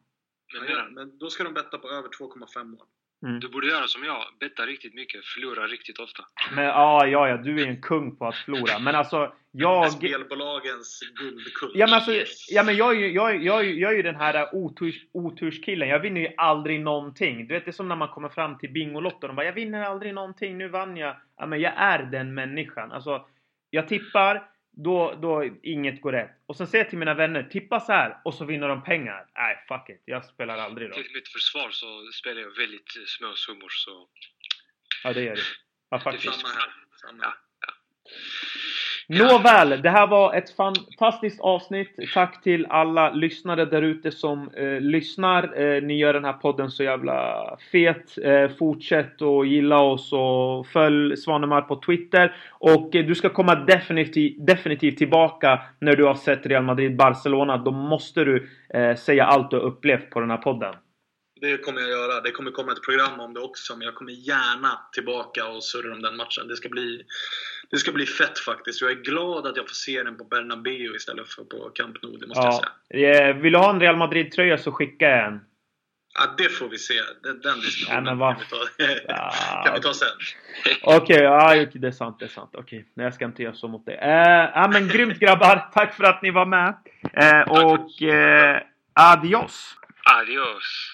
Men, men då ska de betta på över 2,5 mål. Mm. Du borde göra som jag, betta riktigt mycket, förlora riktigt ofta. Men ja, ja, ja, du är en kung på att förlora. Men alltså, jag... Spelbolagens guldkung. Ja men alltså, ja, men jag, jag, jag, jag, jag är ju den här oturs, oturskillen. Jag vinner ju aldrig någonting. Du vet, det är som när man kommer fram till Bingolotto. De bara, jag vinner aldrig någonting, nu vann jag. Ja men jag är den människan. Alltså, jag tippar, då, då inget går rätt. Och sen säger jag till mina vänner, tippa så här och så vinner de pengar. Nej, fuck it. Jag spelar aldrig då. Till mitt försvar så spelar jag väldigt små summor så... Ja, det gör du. Ja, faktiskt. Samma här. Samma. Ja, ja. Nåväl, det här var ett fantastiskt avsnitt. Tack till alla lyssnare där ute som eh, lyssnar. Eh, ni gör den här podden så jävla fet. Eh, fortsätt att gilla oss och följ Svanemar på Twitter. Och eh, du ska komma definitivt, definitivt tillbaka när du har sett Real Madrid-Barcelona. Då måste du eh, säga allt du upplevt på den här podden. Det kommer jag göra. Det kommer komma ett program om det också, men jag kommer gärna tillbaka och surra om den matchen. Det ska bli, det ska bli fett faktiskt. Jag är glad att jag får se den på Bernabéu istället för på Camp Nou, det måste ja. jag säga. Vill du ha en Real Madrid-tröja så skicka en. Ja, det får vi se. Den, den diskussionen ja, kan, vi ta, ja. kan vi ta sen. Okej, okay, ja, det är sant. Det är sant. Okej, okay. jag ska inte göra så mot dig. Eh, ja, men grymt grabbar. Tack för att ni var med. Eh, och eh, adios. Adios.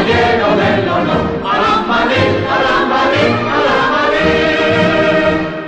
caballero del honor.